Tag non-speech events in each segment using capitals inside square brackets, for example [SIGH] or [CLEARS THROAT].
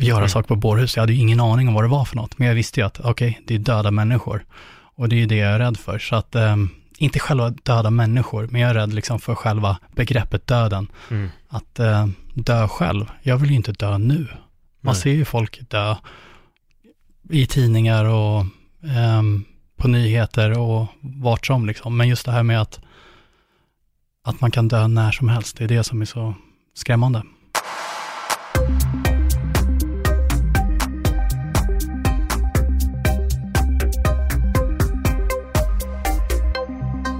Göra saker på bårhus, jag hade ju ingen aning om vad det var för något, men jag visste ju att okej, okay, det är döda människor. Och det är ju det jag är rädd för, så att eh, inte själva döda människor, men jag är rädd liksom för själva begreppet döden. Mm. Att eh, dö själv, jag vill ju inte dö nu. Man Nej. ser ju folk dö i tidningar och ehm, på nyheter och vart som liksom. Men just det här med att, att man kan dö när som helst, det är det som är så skrämmande.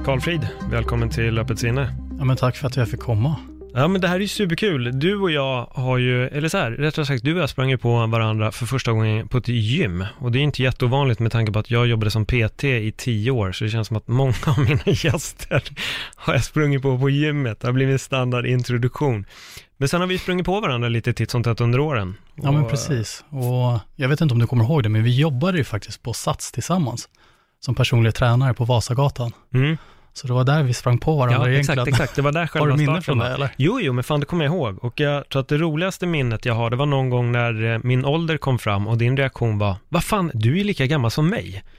Karl Frid, välkommen till Öppet sinne. Ja, men tack för att jag fick komma. Ja men det här är ju superkul. Du och jag har ju, eller så här, rättare sagt, du och jag sprang ju på varandra för första gången på ett gym. Och det är inte jätteovanligt med tanke på att jag jobbade som PT i tio år, så det känns som att många av mina [LAUGHS] gäster har jag sprungit på på gymmet. Det har blivit en standardintroduktion. Men sen har vi sprungit på varandra lite titt som tätt under åren. Ja, men precis. Och jag vet inte om du kommer ihåg det, men vi jobbade ju faktiskt på Sats tillsammans som personliga tränare på Vasagatan. Mm. Så det var där vi sprang på varandra Ja, egentligen. exakt, exakt. Det var där Har själva du minne från det eller? Jo, jo, men fan det kommer jag ihåg. Och jag tror att det roligaste minnet jag har, det var någon gång när eh, min ålder kom fram och din reaktion var, vad fan, du är lika gammal som mig. [LAUGHS]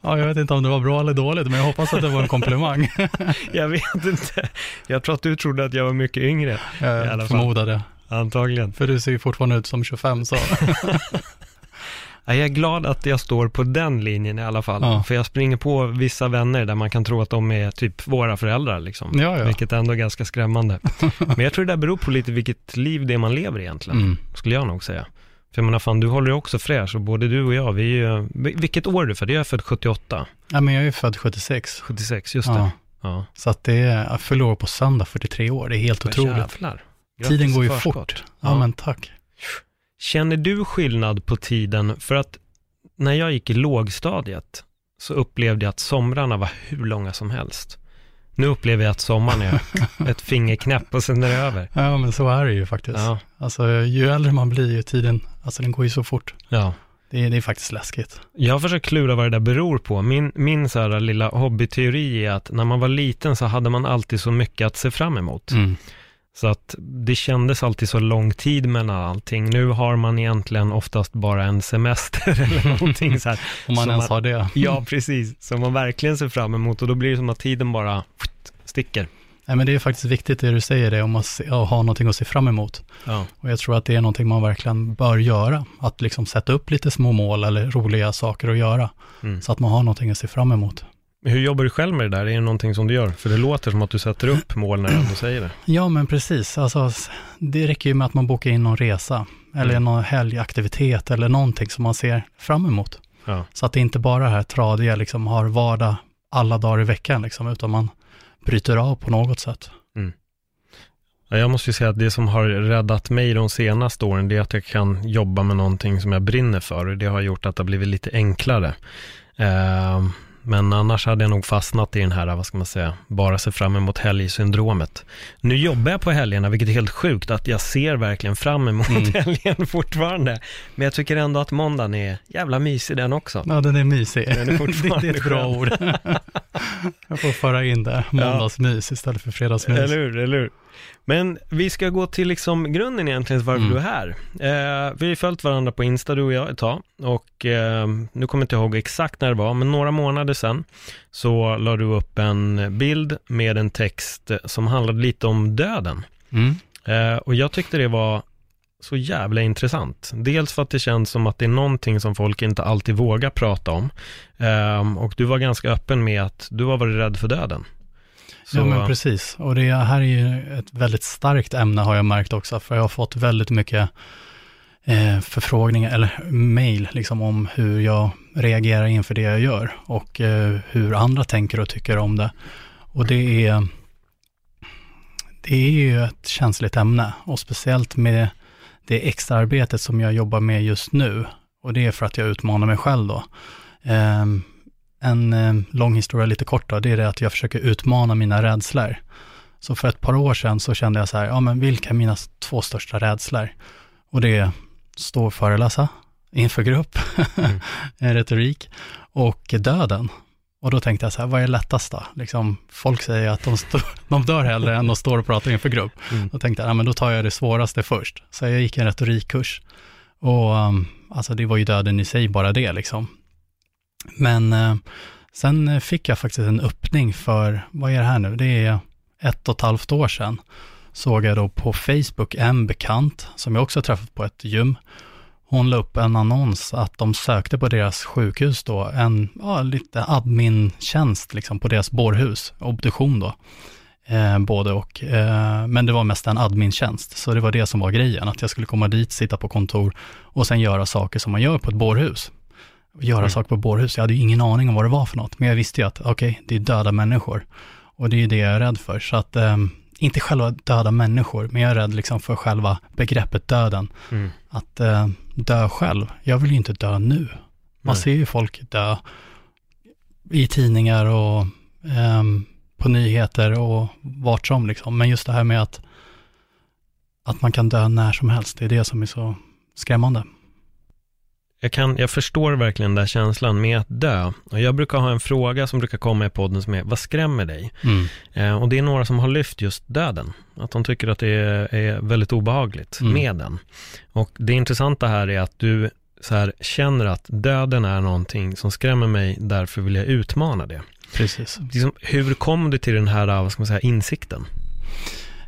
Ja, jag vet inte om det var bra eller dåligt, men jag hoppas att det var en komplimang. [LAUGHS] Jag vet inte. Jag tror att du trodde att jag var mycket yngre. Jag förmodade. antagligen. För du ser ju fortfarande ut som 25, så. [LAUGHS] Ja, Jag är glad att jag står på den linjen i alla fall. Ja. För jag springer på vissa vänner där man kan tro att de är typ våra föräldrar liksom. Ja, ja. Vilket ändå är ganska skrämmande. [LAUGHS] Men jag tror det där beror på lite vilket liv det är man lever egentligen. Mm. skulle jag nog säga. För jag menar fan, du håller ju också fräsch och både du och jag, vi är ju, vil- vilket år är du född? Jag är född 78, Ja, men jag är ju född 76. 76, just det. Ja, så att det är, jag fyller år på söndag, 43 år. Det är helt otroligt. Jävlar. Grattis Tiden går ju förskott. fort. Ja, Ja. men tack. Känner du skillnad på tiden? För att när jag gick i lågstadiet så upplevde jag att somrarna var hur långa som helst. Nu upplever jag att sommaren är [LAUGHS] ett fingerknäpp och sen är det över. Ja, men så är det ju faktiskt. Ja, Alltså, ju äldre man blir, ju tiden, alltså den går ju så fort. ja. Det är, det är faktiskt läskigt. Jag har försökt klura vad det där beror på. Min, min så här lilla hobbyteori är att när man var liten så hade man alltid så mycket att se fram emot. Mm. Så att det kändes alltid så lång tid mellan allting. Nu har man egentligen oftast bara en semester [LAUGHS] eller någonting så här. [LAUGHS] Om man ens man- har det. [LAUGHS] Ja, precis. Som man verkligen ser fram emot och då blir det som att tiden bara sticker. Nej, men det är faktiskt viktigt det du säger, det om att ha någonting att se fram emot. Ja. Och jag tror att det är någonting man verkligen bör göra. Att liksom sätta upp lite små mål eller roliga saker att göra. Mm. Så att man har någonting att se fram emot. Hur jobbar du själv med det där? Är det någonting som du gör? För det låter som att du sätter upp mål när du ändå säger det. Ja, men precis. Alltså, det räcker ju med att man bokar in någon resa. Eller Mm. någon helgaktivitet eller någonting som man ser fram emot. Ja. Så att det inte bara är här tradiga, liksom har vardag alla dagar i veckan, liksom, utan man bryter av på något sätt. Ja, Jag måste ju säga att det som har räddat mig de senaste åren, det är att jag kan jobba med någonting som jag brinner för. Och det har gjort att det har blivit lite enklare. Eh, men annars hade jag nog fastnat i den här, vad ska man säga, bara se fram emot helgsyndromet. Nu jobbar jag på helgerna, vilket är helt sjukt, att jag ser verkligen fram emot Mm. [LAUGHS] helgen fortfarande. Men jag tycker ändå att måndagen är jävla mysig den också. Ja, den är mysig. Den är fortfarande [LAUGHS] det är ett bra ord. [LAUGHS] jag får föra in det. Måndagsmys istället för fredagsmys. Eller hur, eller hur? Men vi ska gå till liksom grunden egentligen varför Mm. du är här. Eh, vi har ju följt varandra på Insta du och jag ett tag och eh, nu kommer jag inte ihåg exakt när det var, men några månader sedan så la du upp en bild med en text som handlade lite om döden. Mm. Eh, och jag tyckte det var så jävla intressant. Dels för att det känns som att det är någonting som folk inte alltid vågar prata om. Eh, och du var ganska öppen med att du har varit rädd för döden. Så, Ja, men precis. Och det här är ju ett väldigt starkt ämne har jag märkt också, för jag har fått väldigt mycket eh, förfrågningar eller mejl liksom om hur jag reagerar inför det jag gör och eh, hur andra tänker och tycker om det. Och det är, det är ju ett känsligt ämne och speciellt med det extra arbetet som jag jobbar med just nu. Och det är för att jag utmanar mig själv då. Eh, en eh, lång historia lite kort då, det är det att jag försöker utmana mina rädslor. Så för ett par år sedan så kände jag så här, ja men vilka är mina två största rädslor? Och det är stå och föreläsa inför grupp, mm. [LAUGHS] retorik, och döden. Och då tänkte jag så här, vad är lättast då? Liksom, folk säger att de, stå, [LAUGHS] de dör hellre än att stå och prata inför grupp. Mm. Då tänkte jag, ja men då tar jag det svåraste först. Så jag gick en retorikkurs. Och um, alltså det var ju döden i sig, bara det liksom. Men eh, sen fick jag faktiskt en öppning för, vad är det här nu? Det är ett och ett halvt år sedan. Såg jag då på Facebook en bekant, som jag också träffat på ett gym, hon la upp en annons att de sökte på deras sjukhus då en ja, lite admin-tjänst liksom på deras bårhus, obduktion då. Eh, både och. Eh, men det var mest en admin-tjänst, så det var det som var grejen, att jag skulle komma dit, sitta på kontor och sen göra saker som man gör på ett bårhus. Göra mm. saker på bårhus, jag hade ju ingen aning om vad det var för något, men jag visste ju att okej, okay, det är döda människor. Och det är det jag är rädd för, så att eh, inte själva döda människor, men jag är rädd liksom för själva begreppet döden. Mm. Att eh, dö själv, jag vill ju inte dö nu. Man Nej. ser ju folk dö i tidningar och eh, på nyheter och vart som liksom. Men just det här med att, att man kan dö när som helst, det är det som är så skrämmande jag, kan, jag förstår verkligen den där känslan med att dö. Och jag brukar ha en fråga som brukar komma i podden som är, vad skrämmer dig? Mm. Eh, och det är några som har lyft just döden. Att de tycker att det är, är väldigt obehagligt mm. med den. Och det intressanta här är att du så här, känner att döden är någonting som skrämmer mig, därför vill jag utmana det. Precis. Liksom, hur kom du till den här, vad ska man säga, insikten?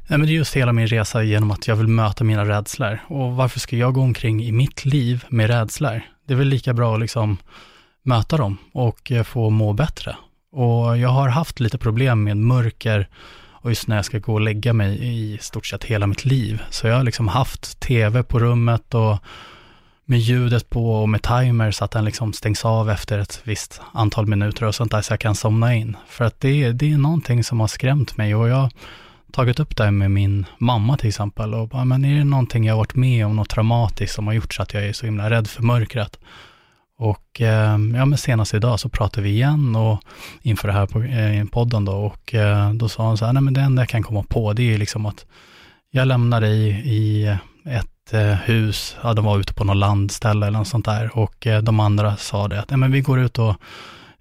Nej, men det är just hela min resa genom att jag vill möta mina rädslor. Och varför ska jag gå omkring i mitt liv med rädslor? Det är väl lika bra att liksom möta dem och eh, få må bättre. Och jag har haft lite problem med mörker och just när jag ska gå och lägga mig i stort sett hela mitt liv. Så jag har liksom haft tv på rummet och med ljudet på och med timer så att den liksom stängs av efter ett visst antal minuter och sånt där så jag kan somna in. För att det, det är någonting som har skrämt mig och jag tagit upp det med min mamma till exempel och bara, men är det någonting jag har varit med om, något traumatiskt som har gjort så att jag är så himla rädd för mörkret? Och eh, ja, men senast idag så pratade vi igen och inför det här på, eh, podden då och eh, då sa hon så här, nej men det enda jag kan komma på det är liksom att jag lämnar dig i ett eh, hus, ja de var ute på något landställe eller något sånt där och eh, de andra sa det att, nej men vi går ut och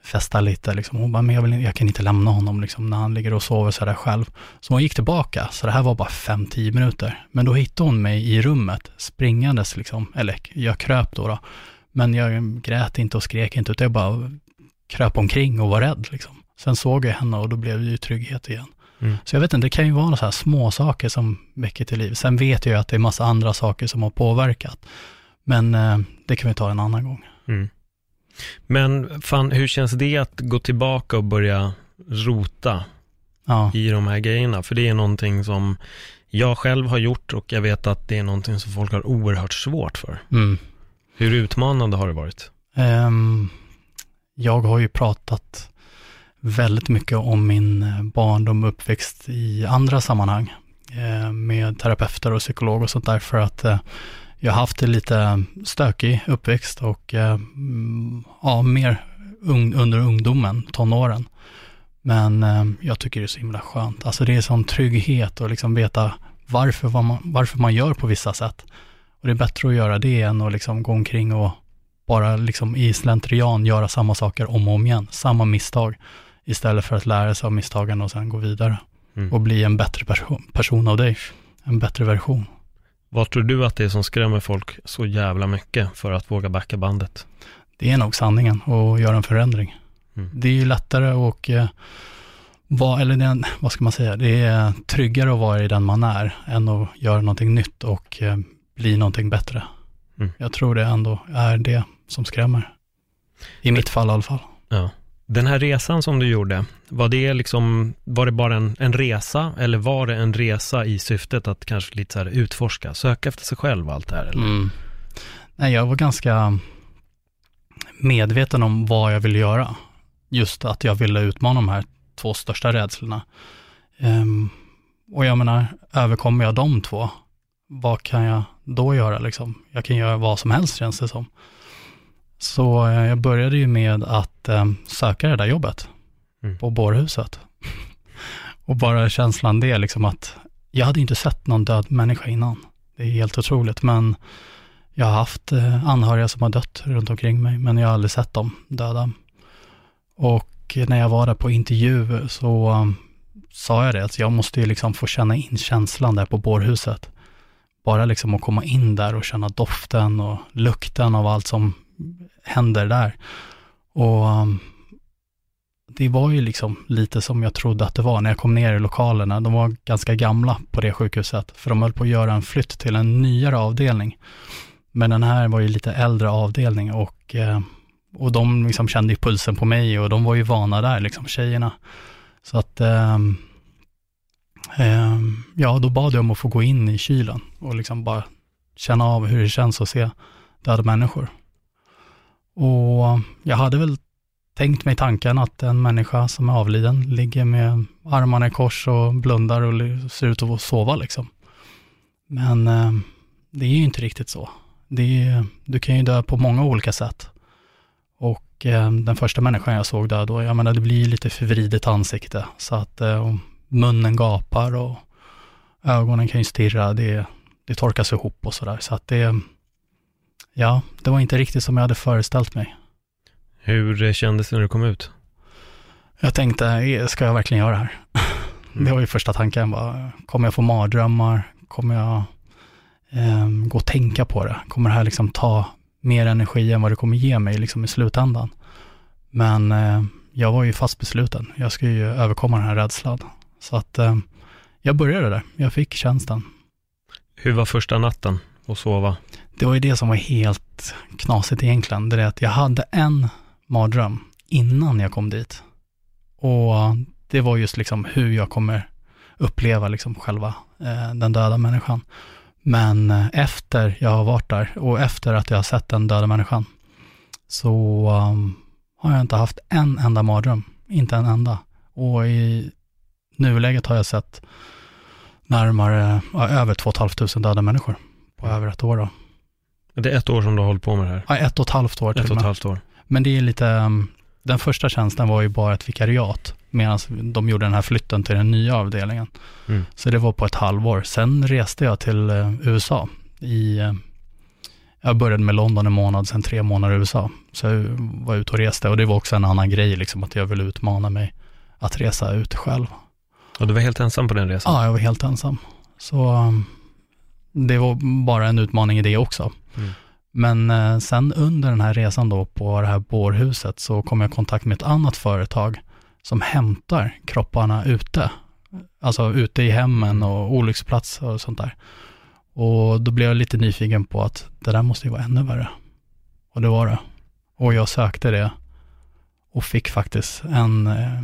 festa lite. Liksom. Hon bara, men jag, vill, jag kan inte lämna honom liksom, när han ligger och sover sådär själv. Så hon gick tillbaka, så det här var bara 5-10 minuter. Men då hittade hon mig i rummet, springandes liksom, eller jag kröp då, då. Men jag grät inte och skrek inte, utan jag bara kröp omkring och var rädd. Liksom. Sen såg jag henne och då blev det ju trygghet igen. Mm. Så jag vet inte, det kan ju vara så här små saker som väcker till liv. Sen vet jag ju att det är massa andra saker som har påverkat. Men eh, det kan vi ta en annan gång. Mm. Men fan, hur känns det att gå tillbaka och börja rota ja. i de här grejerna? För det är någonting som jag själv har gjort och jag vet att det är någonting som folk har oerhört svårt för. Mm. Hur utmanande har det varit? Um, jag har ju pratat väldigt mycket om min barndom och uppväxt i andra sammanhang eh, med terapeuter och psykolog och sånt där för att eh, jag har haft en lite stökig uppväxt och eh, ja, mer un, under ungdomen, tonåren. Men eh, jag tycker det är så himla skönt. Alltså det är sån trygghet och liksom veta varför man, varför man gör på vissa sätt. Och det är bättre att göra det än att liksom gå omkring och bara liksom i slentrian göra samma saker om och om igen, samma misstag, istället för att lära sig av misstagen och sen gå vidare mm. och bli en bättre person, person av dig, en bättre version. Vad tror du att det är som skrämmer folk så jävla mycket för att våga backa bandet? Det är nog sanningen och göra en förändring. Mm. Det är ju lättare och eh, vad, eller det, vad ska man säga, det är tryggare att vara i den man är än att göra någonting nytt och eh, bli någonting bättre. Mm. Jag tror det ändå är det som skrämmer. I mitt fall i alla fall. Ja. Den här resan som du gjorde, var det, liksom, var det bara en, en resa eller var det en resa i syftet att kanske lite så här utforska, söka efter sig själv och allt det här? Eller? Mm. Nej, jag var ganska medveten om vad jag ville göra. Just att jag ville utmana de här två största rädslorna. Um, och jag menar, överkommer jag de två, vad kan jag då göra liksom? Jag kan göra vad som helst känns det som. Så eh, jag började ju med att eh, söka det där jobbet mm. på bårhuset. [LAUGHS] och bara känslan det, liksom att jag hade inte sett någon död människa innan. Det är helt otroligt, men jag har haft eh, anhöriga som har dött runt omkring mig, men jag har aldrig sett dem döda. Och när jag var där på intervju så sa jag det, att jag måste ju liksom få känna in känslan där på bårhuset. Bara liksom att komma in där och känna doften och lukten av allt som händer där. Och um, det var ju liksom lite som jag trodde att det var när jag kom ner i lokalerna. De var ganska gamla på det sjukhuset, för de höll på att göra en flytt till en nyare avdelning. Men den här var ju lite äldre avdelning och, eh, och de liksom kände ju pulsen på mig och de var ju vana där, liksom tjejerna. Så att, ehm, ehm, ja, då bad jag om att få gå in i kylen och liksom bara känna av hur det känns att se döda människor. Och jag hade väl tänkt mig tanken att en människa som är avliden ligger med armarna i kors och blundar och ser ut att sova liksom. Men eh, det är ju inte riktigt så. Det du kan ju dö på många olika sätt. Och eh, den första människan jag såg dö då, jag menar det blir lite förvridet ansikte. Så att eh, munnen gapar och ögonen kan ju stirra, det, det torkas ihop och sådär. Så att det, ja, det var inte riktigt som jag hade föreställt mig. Hur eh, kändes det när du kom ut? Jag tänkte, eh, ska jag verkligen göra det här? [LAUGHS] Mm. Det var ju första tanken, bara, kommer jag få mardrömmar? Kommer jag eh, gå och tänka på det? Kommer det här liksom ta mer energi än vad det kommer ge mig liksom i slutändan? Men eh, jag var ju fast besluten. Jag skulle ju överkomma den här rädslan. Så att eh, jag började där. Jag fick tjänsten. Hur var första natten och sova? Det var ju det som var helt knasigt egentligen. Det är att jag hade en mardröm innan jag kom dit. Och det var just liksom hur jag kommer uppleva liksom själva eh, den döda människan. Men eh, efter jag har varit där och efter att jag har sett den döda människan så um, har jag inte haft en enda mardröm. Inte en enda. Och i nuläget har jag sett närmare, ja, över 2 500 döda människor på över ett år. Då. Det är ett år som du har hållit på med det här? Ja, ett och ett halvt år till Ett och ett halvt år. Men det är lite, um, den första tjänsten var ju bara ett vikariat, medan de gjorde den här flytten till den nya avdelningen. Mm. Så det var på ett halvår. Sen reste jag till uh, USA i, uh, jag började med London en månad, sen tre månader i USA. Så jag var ute och reste och det var också en annan grej, liksom att jag ville utmana mig att resa ut själv. Och du var helt ensam på den resan? Ja, jag var helt ensam. Så um, det var bara en utmaning i det också. Mm. Men eh, sen under den här resan då på det här bårhuset så kom jag i kontakt med ett annat företag som hämtar kropparna ute. Alltså ute i hemmen och olycksplatser och sånt där. Och då blev jag lite nyfiken på att det där måste ju vara ännu värre. Och det var det. Och jag sökte det och fick faktiskt en eh,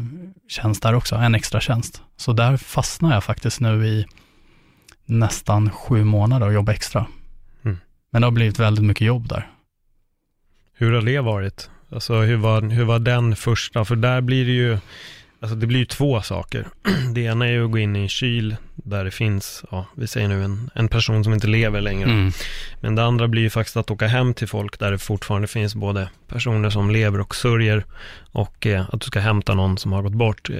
tjänst där också, en extra tjänst. Så där fastnade jag faktiskt nu i nästan sju månader och jobbade extra. Men det har blivit väldigt mycket jobb där. Hur har det varit? Alltså hur var, hur var den första? För där blir det ju, alltså det blir ju två saker. [CLEARS THROAT] Det ena är ju att gå in i en kyl där det finns, ja, vi säger nu en, en person som inte lever längre. Mm. Men det andra blir ju faktiskt att åka hem till folk där det fortfarande finns både personer som lever och sörjer och eh, att du ska hämta någon som har gått bort. Eh,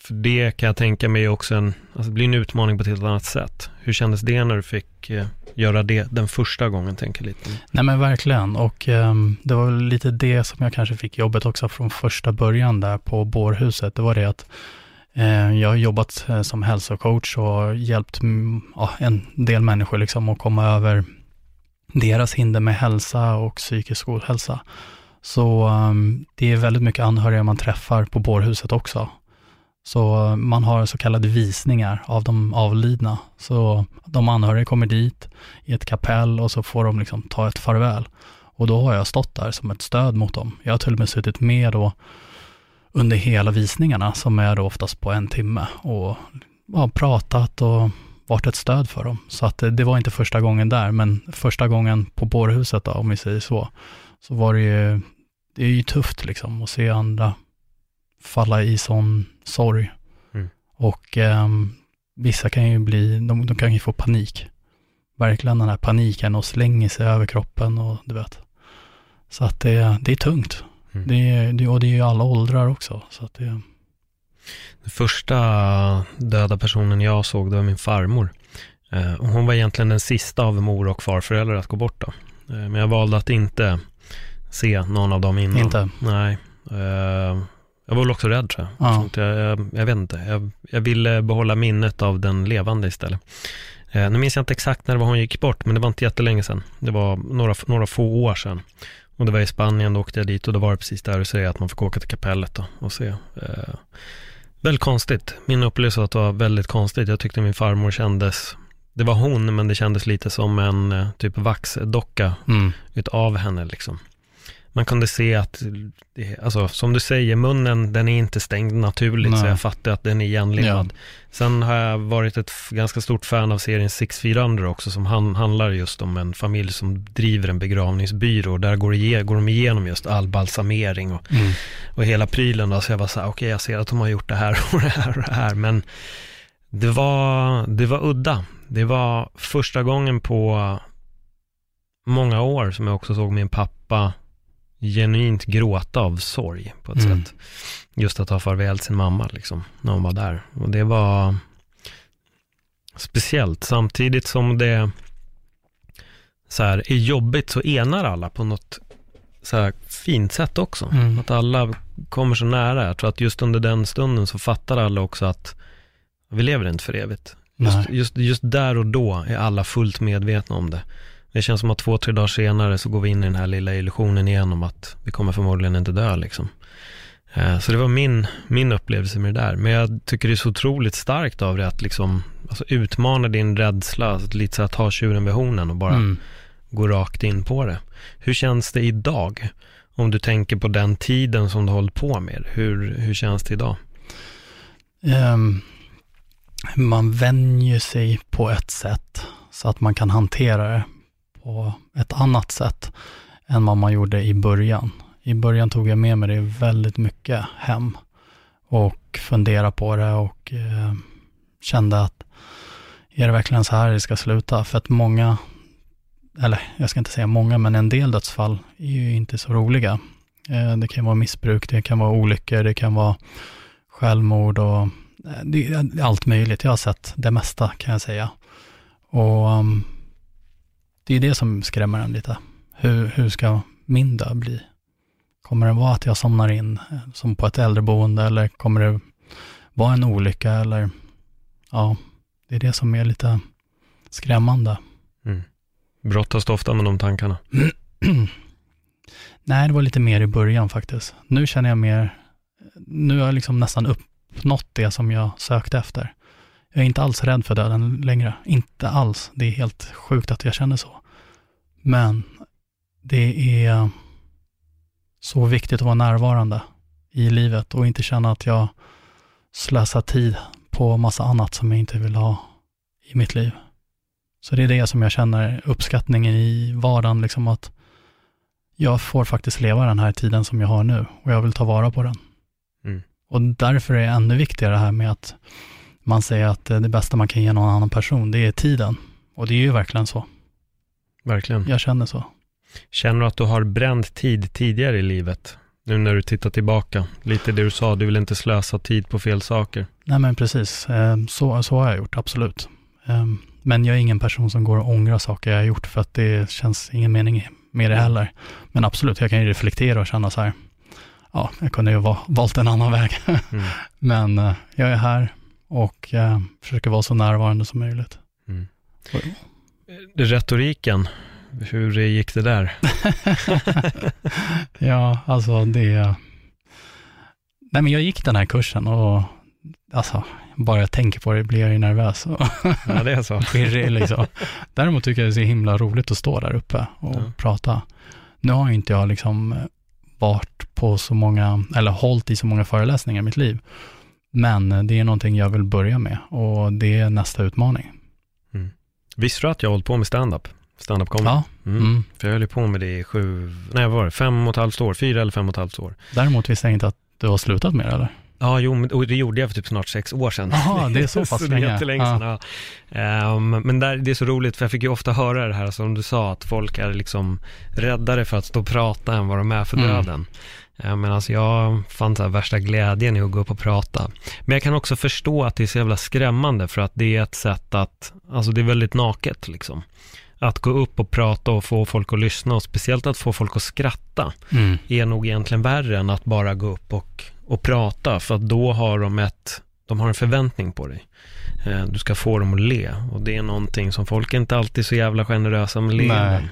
för det kan jag tänka mig också en, alltså det blir en utmaning på ett helt annat sätt. Hur kändes det när du fick eh, göra det den första gången, tänker lite? Nej men verkligen, och um, det var lite det som jag kanske fick jobbet också från första början där på bårhuset. Det var det att Eh, jag har jobbat eh, som hälsocoach och hjälpt mm, ja, en del människor liksom att komma över deras hinder med hälsa och psykisk ohälsa. Så um, det är väldigt mycket anhöriga man träffar på bårhuset också. Så eh, man har så kallade visningar av de avlidna. Så de anhöriga kommer dit i ett kapell och så får de liksom ta ett farväl. Och då har jag stått där som ett stöd mot dem. Jag har till och med suttit med då under hela visningarna som är då oftast på en timme och ja, pratat och varit ett stöd för dem. Så att det var inte första gången där, men första gången på bårhuset då, om vi säger så, så var det ju, det är ju tufft liksom att se andra falla i sån sorg. Mm. Och eh, vissa kan ju bli, de, de kan ju få panik. Verkligen den här paniken och slänger sig över kroppen och du vet. Så att det, det är tungt. Mm. Det, det, och det är ju alla åldrar också. Så att det, Den första döda personen jag såg, det var min farmor. Eh, hon var egentligen den sista av mor och farföräldrar att gå bort då. Eh, men jag valde att inte se någon av dem innan. Inte? Nej. Eh, jag var väl också rädd tror jag. Ja. Jag, jag, jag vet inte. Jag, jag ville behålla minnet av den levande istället. Eh, nu minns jag inte exakt när det var hon gick bort, men det var inte jättelänge sedan. Det var några, några få år sedan. Och det var i Spanien, då åkte jag dit och då var det precis där du säger att man fick åka till kapellet då och se. Eh, väldigt konstigt. Min upplevelse var att det var väldigt konstigt. Jag tyckte min farmor kändes, det var hon, men det kändes lite som en eh, typ vaxdocka mm, utav henne liksom. Man kunde se att, det, alltså som du säger, munnen den är inte stängd naturligt, så Nej. jag fattar att den är igenlimmad. Sen har jag varit ett ganska stort fan av serien Six Feet Under också, som han, handlar just om en familj som driver en begravningsbyrå. Där går, ige, går de igenom just all balsamering och, mm, och hela prylen. Då. Så jag var så här, okej jag ser att de har gjort det här [LAUGHS] och det här och det här, men det var, det var udda. Det var första gången på många år som jag också såg min pappa genuint gråta av sorg på ett Mm. sätt. Just att ta farväl sin mamma liksom, när hon var där. Och det var speciellt, samtidigt som det så här, är jobbigt så enar alla på något så här fint sätt också. Mm. Att alla kommer så nära. Jag tror att just under den stunden så fattar alla också att vi lever inte för evigt. Just, just, just där och då är alla fullt medvetna om det. Det känns som att två, tre dagar senare så går vi in i den här lilla illusionen igen om att vi kommer förmodligen inte dö liksom. Eh, Så det var min, min upplevelse med det där. Men jag tycker det är så otroligt starkt av det att liksom alltså utmana din rädsla, att lite så att ta tjuren vid hornen och bara mm. gå rakt in på det. Hur känns det idag? Om du tänker på den tiden som du hållit på med. Hur, hur känns det idag? Ehm, man vänjer sig på ett sätt så att man kan hantera det på ett annat sätt än vad man gjorde i början. I början tog jag med mig det väldigt mycket hem och funderade på det och eh, kände att är det verkligen så här det ska sluta? För att många, eller jag ska inte säga många, men en del dödsfall är ju inte så roliga. Eh, det kan vara missbruk, det kan vara olyckor, det kan vara självmord och eh, det är allt möjligt. Jag har sett det mesta kan jag säga. Och um, det är det som skrämmer en lite. Hur, hur ska min död bli? Kommer det vara att jag somnar in eh, som på ett äldreboende eller kommer det vara en olycka eller ja, det är det som är lite skrämmande. Brottas du ofta med de tankarna? [CLEARS THROAT] Nej, det var lite mer i början faktiskt. Nu känner jag mer, nu har jag liksom nästan uppnått det som jag sökte efter. Jag är inte alls rädd för döden längre. Inte alls. Det är helt sjukt att jag känner så. Men det är så viktigt att vara närvarande i livet och inte känna att jag slösar tid på massa annat som jag inte vill ha i mitt liv. Så det är det som jag känner uppskattningen i vardagen, liksom att jag får faktiskt leva den här tiden som jag har nu och jag vill ta vara på den. Mm. Och därför är det ännu viktigare det här med att man säger att eh, det bästa man kan ge någon annan person, det är tiden. Och det är ju verkligen så. Verkligen. Jag känner så. Känner du att du har bränt tid tidigare i livet? Nu när du tittar tillbaka. Lite det du sa, du vill inte slösa tid på fel saker. Nej men precis, Eh, så, så har jag gjort, absolut. Eh, Men jag är ingen person som går och ångrar saker jag har gjort för att det känns ingen mening med det heller. Men absolut, jag kan ju reflektera och känna så här, ja, jag kunde ju ha valt en annan väg. Mm. [LAUGHS] Men eh, jag är här och eh, försöker vara så närvarande som möjligt. Mm. Oj. Retoriken, hur gick det där? [LAUGHS] ja, alltså det... Nej, men jag gick den här kursen och alltså, bara jag tänker på det blir jag ju nervös Ja, det är så. [LAUGHS] pirrig liksom. Däremot tycker jag det är så himla roligt att stå där uppe och Ja. prata. Nu har ju inte jag liksom varit på så många, eller hållit i så många föreläsningar i mitt liv. Men det är någonting jag vill börja med och det är nästa utmaning. Visste du att jag har hållit på med stand-up? Stand-up comedy? Ja, Mm. mm. För jag höll på med det i sju, nej vad var det, fem och ett halvt år, fyra eller fem och ett halvt år. Däremot visste jag inte att du har slutat med det eller? Ja, jo, och det gjorde jag för typ snart sex år sedan. Jaha, det är så [LAUGHS] pass så det är länge. sedan, ja. Ehm, men där, det är så roligt, för jag fick ju ofta höra det här som du sa, att folk är liksom räddare för att stå och prata än vad de är för Mm. döden. Mm. Men alltså jag fann så värsta glädjen i att gå upp och prata. Men jag kan också förstå att det är så jävla skrämmande för att det är ett sätt att, alltså det är väldigt naket liksom. Att gå upp och prata och få folk att lyssna och speciellt att få folk att skratta Mm. är nog egentligen värre än att bara gå upp och, och prata. För att då har de ett, de har en förväntning på dig. Eh, Du ska få dem att le. Och det är någonting som folk är inte alltid så jävla generösa med leenden. Nej.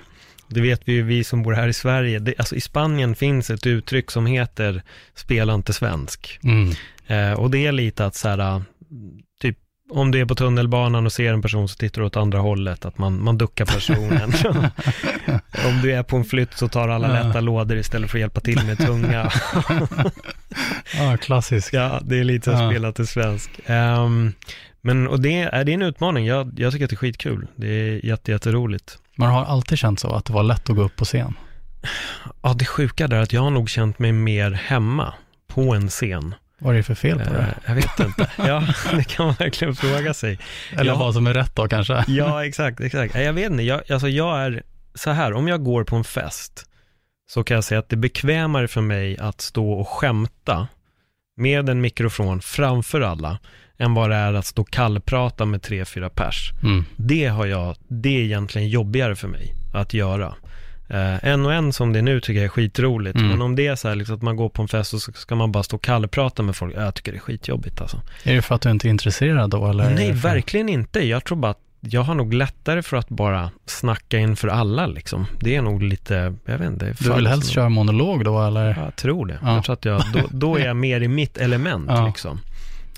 Det vet vi ju, vi som bor här i Sverige. Det, alltså i Spanien finns ett uttryck som heter spela inte svensk. Mm. Eh, och det är lite att så här, om du är på tunnelbanan och ser en person så tittar du åt andra hållet, att man, man duckar personen. [LAUGHS] om du är på en flytt så tar alla lätta lådor istället för att hjälpa till med tunga. [LAUGHS] Ja, klassisk. ja, det är lite att Ja. spela till svensk. Ehm, men, och det är, det en utmaning. Jag, jag tycker att det är skitkul. Det är jätte, jätteroligt. Man har alltid känt så att det var lätt att gå upp på scen. Ja, det sjuka där är att jag har nog känt mig mer hemma på en scen. Vad är det för fel på Eh, det? jag vet inte. [LAUGHS] Ja, det kan man verkligen fråga sig. Eller vad som är rätt då kanske? Ja, exakt, exakt. Jag vet inte, jag, alltså jag är så här, om jag går på en fest så kan jag säga att det är bekvämare för mig att stå och skämta med en mikrofon framför alla än vad det är att stå och kallprata med tre, fyra pers. Mm. Det har jag, det är egentligen jobbigare för mig att göra. Eh, en och en som det är nu tycker jag är skitroligt, Mm. men om det är så här liksom att man går på en fest och så ska man bara stå och kallprata med folk, jag tycker det är skitjobbigt alltså. Är det för att du inte är intresserad då? Eller Nej, för... verkligen inte. Jag tror bara att jag har nog lättare för att bara snacka inför alla liksom. Det är nog lite, jag vet inte. Du vill helst köra monolog då eller? Ja, Jag tror det. Ja. Jag tror att jag, då, då är jag [LAUGHS] mer i mitt element Ja. liksom.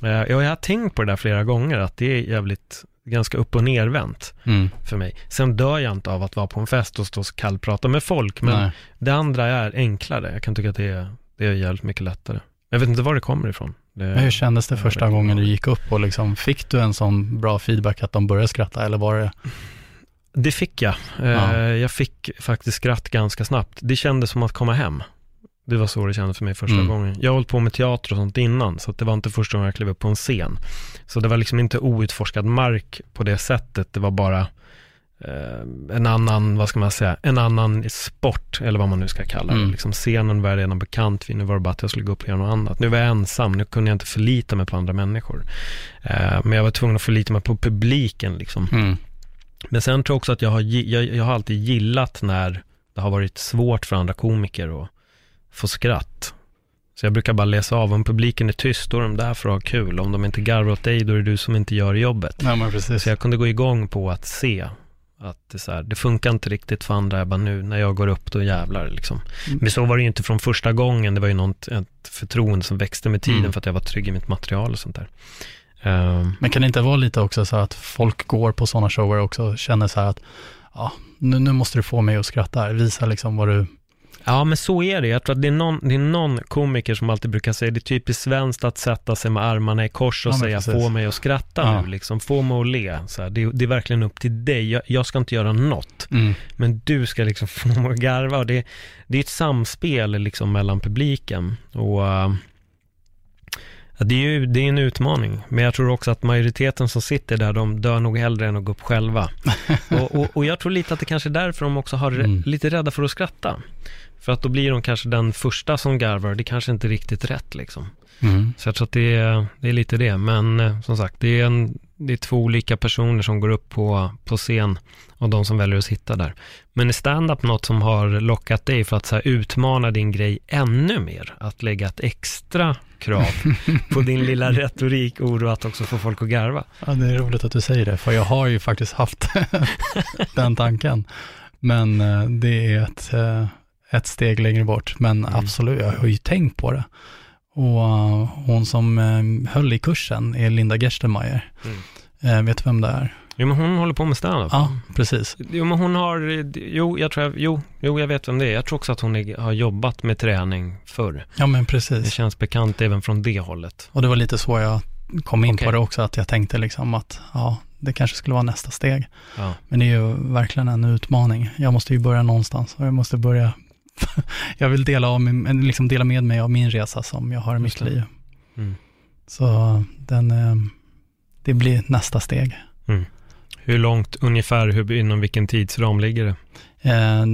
Eh, Jag har tänkt på det där flera gånger, att det är jävligt, ganska upp och nervänt Mm. för mig. Sen dör jag inte av att vara på en fest och stå och kallprata med folk, men Nej. det andra är enklare. Jag kan tycka att det är, det är jävligt mycket lättare. Jag vet inte var det kommer ifrån. Det, Men hur kändes det första gången du gick upp och liksom, fick du en sån bra feedback att de började skratta eller var det? Det fick jag. Eh, Ja. Jag fick faktiskt skratt ganska snabbt. Det kändes som att komma hem. Det var så det kändes för mig första Mm. gången. Jag har hållit på med teater och sånt innan, så det var inte första gången jag klev upp på en scen. Så det var liksom inte outforskad mark på det sättet. Det var bara eh, en annan, vad ska man säga, en annan sport, eller vad man nu ska kalla det. Mm. Liksom scenen var jag redan bekant vid, nu var det bara att jag skulle gå upp och göra något annat. Nu var jag ensam, nu kunde jag inte förlita mig på andra människor. Eh, men jag var tvungen att förlita mig på publiken liksom. Mm. Men sen tror jag också att jag har, jag, jag har alltid gillat när det har varit svårt för andra komiker att få skratt. Så jag brukar bara läsa av, om publiken är tyst, då är de där för att ha kul. Om de inte garvar åt dig, då är det du som inte gör jobbet. Ja men precis. Så jag kunde gå igång på att se att det, så här, det funkar inte riktigt för andra, jag bara nu när jag går upp då jävlar liksom. Mm. Men så var det ju inte från första gången, det var ju något, ett förtroende som växte med tiden Mm. för att jag var trygg i mitt material och sånt där. Ehm, Men kan det inte vara lite också så att folk går på sådana shower också och känner så här att ja, nu, nu måste du få mig att skratta här, visa liksom vad du, Ja, men så är det. Jag tror att det är, någon, det är någon komiker som alltid brukar säga, det är typiskt svenskt att sätta sig med armarna i kors och Ja, säga, precis. få mig att skratta Ja. nu, liksom. Få mig att le. Så här, det, är- det är verkligen upp till dig. Jag, jag ska inte göra något, mm. men du ska liksom [LAUGHS] få mig att garva. Det, det är ett samspel liksom mellan publiken. Och ja, det är ju det är en utmaning. Men jag tror också att majoriteten som sitter där, de dör nog hellre än att gå upp själva. [LAUGHS] och, och, och jag tror lite att det kanske är därför de också har Mm. lite rädda för att skratta. För att då blir de kanske den första som garvar, det kanske inte är riktigt rätt liksom. Mm. Så jag tror att det är, det är lite det. Men eh, som sagt, det är, en, det är två olika personer som går upp på, på scen och de som väljer att sitta där. Men är stand-up något som har lockat dig för att så utmana din grej ännu mer? Att lägga ett extra krav [LAUGHS] på din lilla retorik, ord och att också få folk att garva? Ja, det är roligt att du säger det, för jag har ju faktiskt haft [LAUGHS] den tanken. Men eh, det är ett, eh, ett steg längre bort. Men Mm. absolut, jag har ju tänkt på det. Och eh, hon som eh, höll i kursen är Linda Gerstenmeier. Mm. Eh, vet du vem det är? Jo, men hon håller på med stand-up. Ja, precis. Jo, men hon har, jo, jag tror jag, jo, jo, jag vet vem det är. Jag tror också att hon är, har jobbat med träning förr. Ja, men Det precis. känns bekant även från det hållet. Och det var lite så jag kom in Okej. på det också, att jag tänkte liksom att ja, det kanske skulle vara nästa steg. Ja. Men det är ju verkligen en utmaning. Jag måste ju börja någonstans och jag måste börja, [LAUGHS] jag vill dela, av min, liksom dela med mig av min resa som jag har i mitt liv. Mm. Så den, eh, det blir nästa steg. Hur långt ungefär, hur, inom vilken tidsram ligger det? Eh,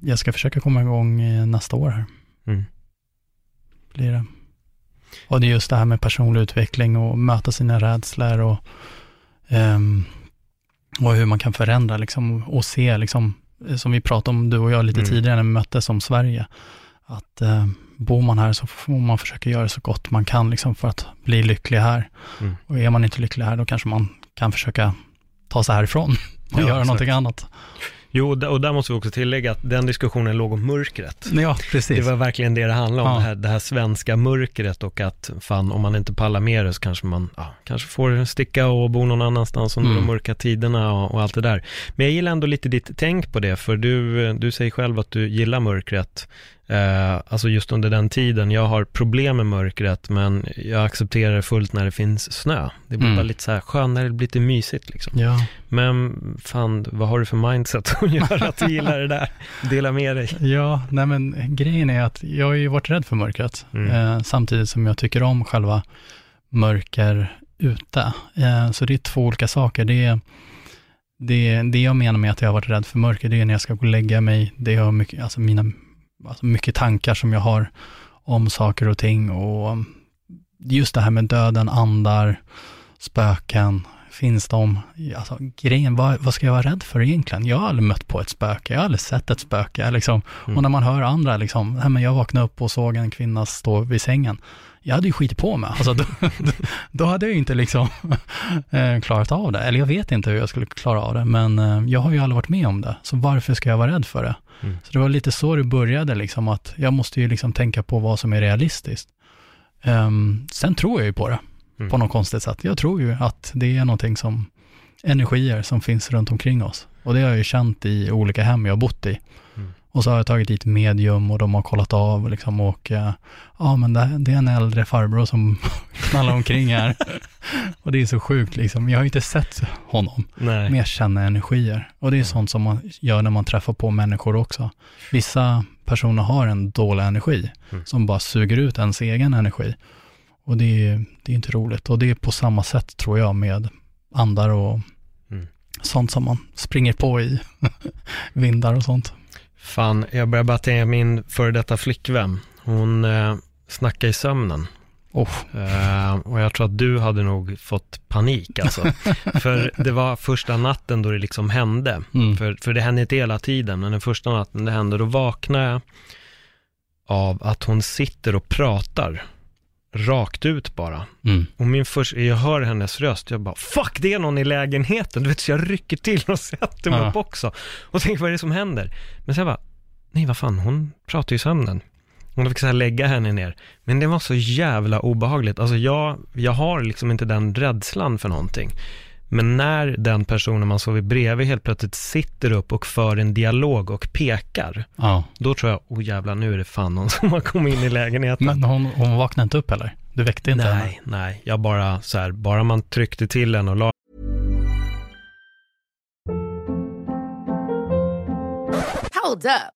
Jag ska försöka komma igång eh, nästa år här. Mm. Blir det. Och det är just det här med personlig utveckling och möta sina rädslor och, ehm, och hur man kan förändra liksom, och se, liksom, som vi pratade om du och jag lite Mm. tidigare när vi möttes som Sverige, att eh, bor man här så får man försöka göra så gott man kan liksom, för att bli lycklig här. Mm. Och är man inte lycklig här, då kanske man kan försöka ta sig härifrån [LAUGHS] och Ja, göra någonting annat. Jo, och där måste vi också tillägga att den diskussionen låg om mörkret. Ja, Det precis. var verkligen det det handlade om, Ja. det, här, det här svenska mörkret och att fan, om man inte pallar med det så kanske man ja, kanske får sticka och bo någon annanstans under Mm. de mörka tiderna och, och allt det där. Men jag gillar ändå lite ditt tänk på det, för du, du säger själv att du gillar mörkret. Eh, alltså just under den tiden, jag har problem med mörkret, men jag accepterar det fullt när det finns snö. Det blir Mm. bara lite så här skönare, det blir lite mysigt liksom. Ja. Men fan, vad har du för mindset som gör att du gillar det där? [LAUGHS] Dela med dig. Ja, nej men grejen är att jag har ju varit rädd för mörkret, Mm. eh, samtidigt som jag tycker om själva mörker ute. Eh, så det är två olika saker. Det, är, det, det jag menar med att jag har varit rädd för mörker, det är när jag ska gå och lägga mig, det är mycket, alltså mina, alltså mycket tankar som jag har om saker och ting och just det här med döden, andar, spöken, finns de, alltså grejen, vad, vad ska jag vara rädd för egentligen? Jag har aldrig mött på ett spöke, jag har aldrig sett ett spöke, liksom. Mm. Och när man hör andra, liksom, men jag vaknade upp och såg en kvinna stå vid sängen, jag hade ju skitit på mig, alltså, då, då, hade jag ju inte liksom eh, klarat av det, eller jag vet inte hur jag skulle klara av det, men eh, jag har ju aldrig varit med om det, så varför ska jag vara rädd för det? Mm. Så det var lite så det började, liksom, att jag måste ju liksom tänka på vad som är realistiskt. Ehm, sen tror jag ju på det, Mm. på något konstigt sätt. Jag tror ju att det är någonting som, energier som finns runt omkring oss. Och det har jag ju känt i olika hem jag har bott i. Mm. Och så har jag tagit dit medium och de har kollat av liksom och, eh, ja men det, det är en äldre farbror som [LAUGHS] knallar omkring här. [LAUGHS] och det är så sjukt liksom. Jag har inte sett honom, Nej. men jag känner energier. Och det är sånt som man gör när man träffar på människor också. Vissa personer har en dålig energi Mm. som bara suger ut ens egen energi. Och det är, det är inte roligt. Och det är på samma sätt tror jag med andar och Mm. sånt som man springer på i [LAUGHS] vindar och sånt. Fan, jag börjar bara tänka min före detta flickvän. Hon eh, snackade i sömnen. Oh, Eh, och jag tror att du hade nog fått panik alltså. [LAUGHS] för det var första natten då det liksom hände. mm. För, för det hände inte hela tiden, men den första natten det hände, då vaknade jag av att hon sitter och pratar rakt ut bara. Mm. Och min första, jag hör hennes röst, jag bara fuck det är någon i lägenheten, du vet så jag rycker till och [LAUGHS] sätter mig Ja. upp också. Och tänker vad är det som händer? Men sen bara, nej vad fan, hon pratar ju i sömnen. Då fick så här lägga henne ner. Men det var så jävla obehagligt. Alltså jag, jag har liksom inte den rädslan för någonting. Men när den personen man sover bredvid helt plötsligt sitter upp och för en dialog och pekar, Ja. då tror jag, oh jävlar nu är det fan någon [LAUGHS] som har kommit in i lägenheten. Men hon, hon vaknade inte upp eller? Du väckte inte henne? Nej, nej, jag bara så här, bara man tryckte till en och la Hold up.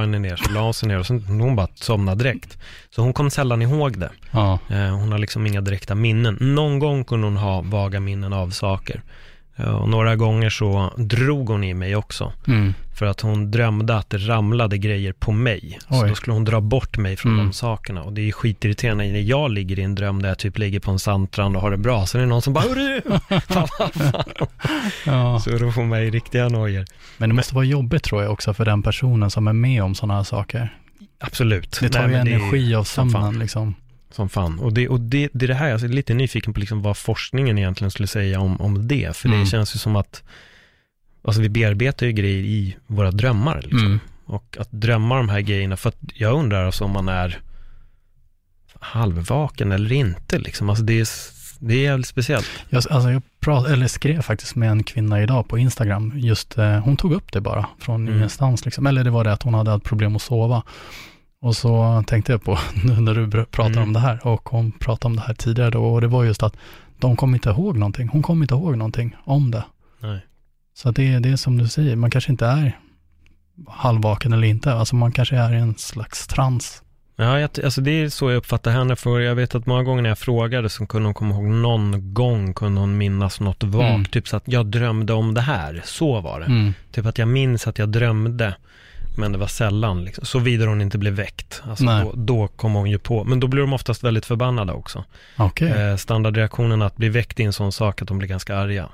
Henne ner, så la hon sig ner och sen hon bara somnade direkt. Så hon kom sällan ihåg det. Ja. Eh, hon har liksom inga direkta minnen. Någon gång kunde hon ha vaga minnen av saker. Ja, och några gånger så drog hon i mig också. Mm. För att hon drömde att det ramlade grejer på mig. Så Oj. då skulle hon dra bort mig från Mm. de sakerna. Och det är ju skitirriterande när jag ligger i en dröm där jag typ ligger på en sandstrand och har det bra. Så är det någon som bara, Hörru! [LAUGHS] fan, fan. Ja. Så då får man ju riktiga nojor. Men det måste vara jobbigt tror jag också för den personen som är med om sådana här saker. Absolut. Det tar Nej, ju det är energi av sömnen liksom. Som fan. Och det, och det, det är det här, jag är lite nyfiken på liksom vad forskningen egentligen skulle säga om, om det. För Mm. det känns ju som att, alltså vi bearbetar ju grejer i våra drömmar. Liksom. Mm. Och att drömma de här grejerna, för att jag undrar alltså om man är halvvaken eller inte liksom. Alltså det är, det är jävligt speciellt. Jag, alltså jag prat, eller skrev faktiskt med en kvinna idag på Instagram. Just, eh, hon tog upp det bara från Mm. ingenstans. Liksom. Eller det var det att hon hade haft problem att sova. Och så tänkte jag på, [LAUGHS] nu när du pratar Mm. om det här, och hon pratade om det här tidigare då, och det var just att de kom inte ihåg någonting. Hon kom inte ihåg någonting om det. Nej. Så det är det är som du säger, man kanske inte är halvvaken eller inte. Alltså man kanske är i en slags trans. Ja, jag, alltså det är så jag uppfattar henne, för jag vet att många gånger när jag frågade så kunde hon komma ihåg någon gång kunde hon minnas något vagt, Mm. typ så att jag drömde om det här, så var det. Mm. Typ att jag minns att jag drömde, men det var sällan, liksom. såvida hon inte blev väckt. Alltså då, då kom hon ju på, men då blir de oftast väldigt förbannade också. Okej. Eh, standardreaktionen att bli väckt i en sån sak att de blir ganska arga.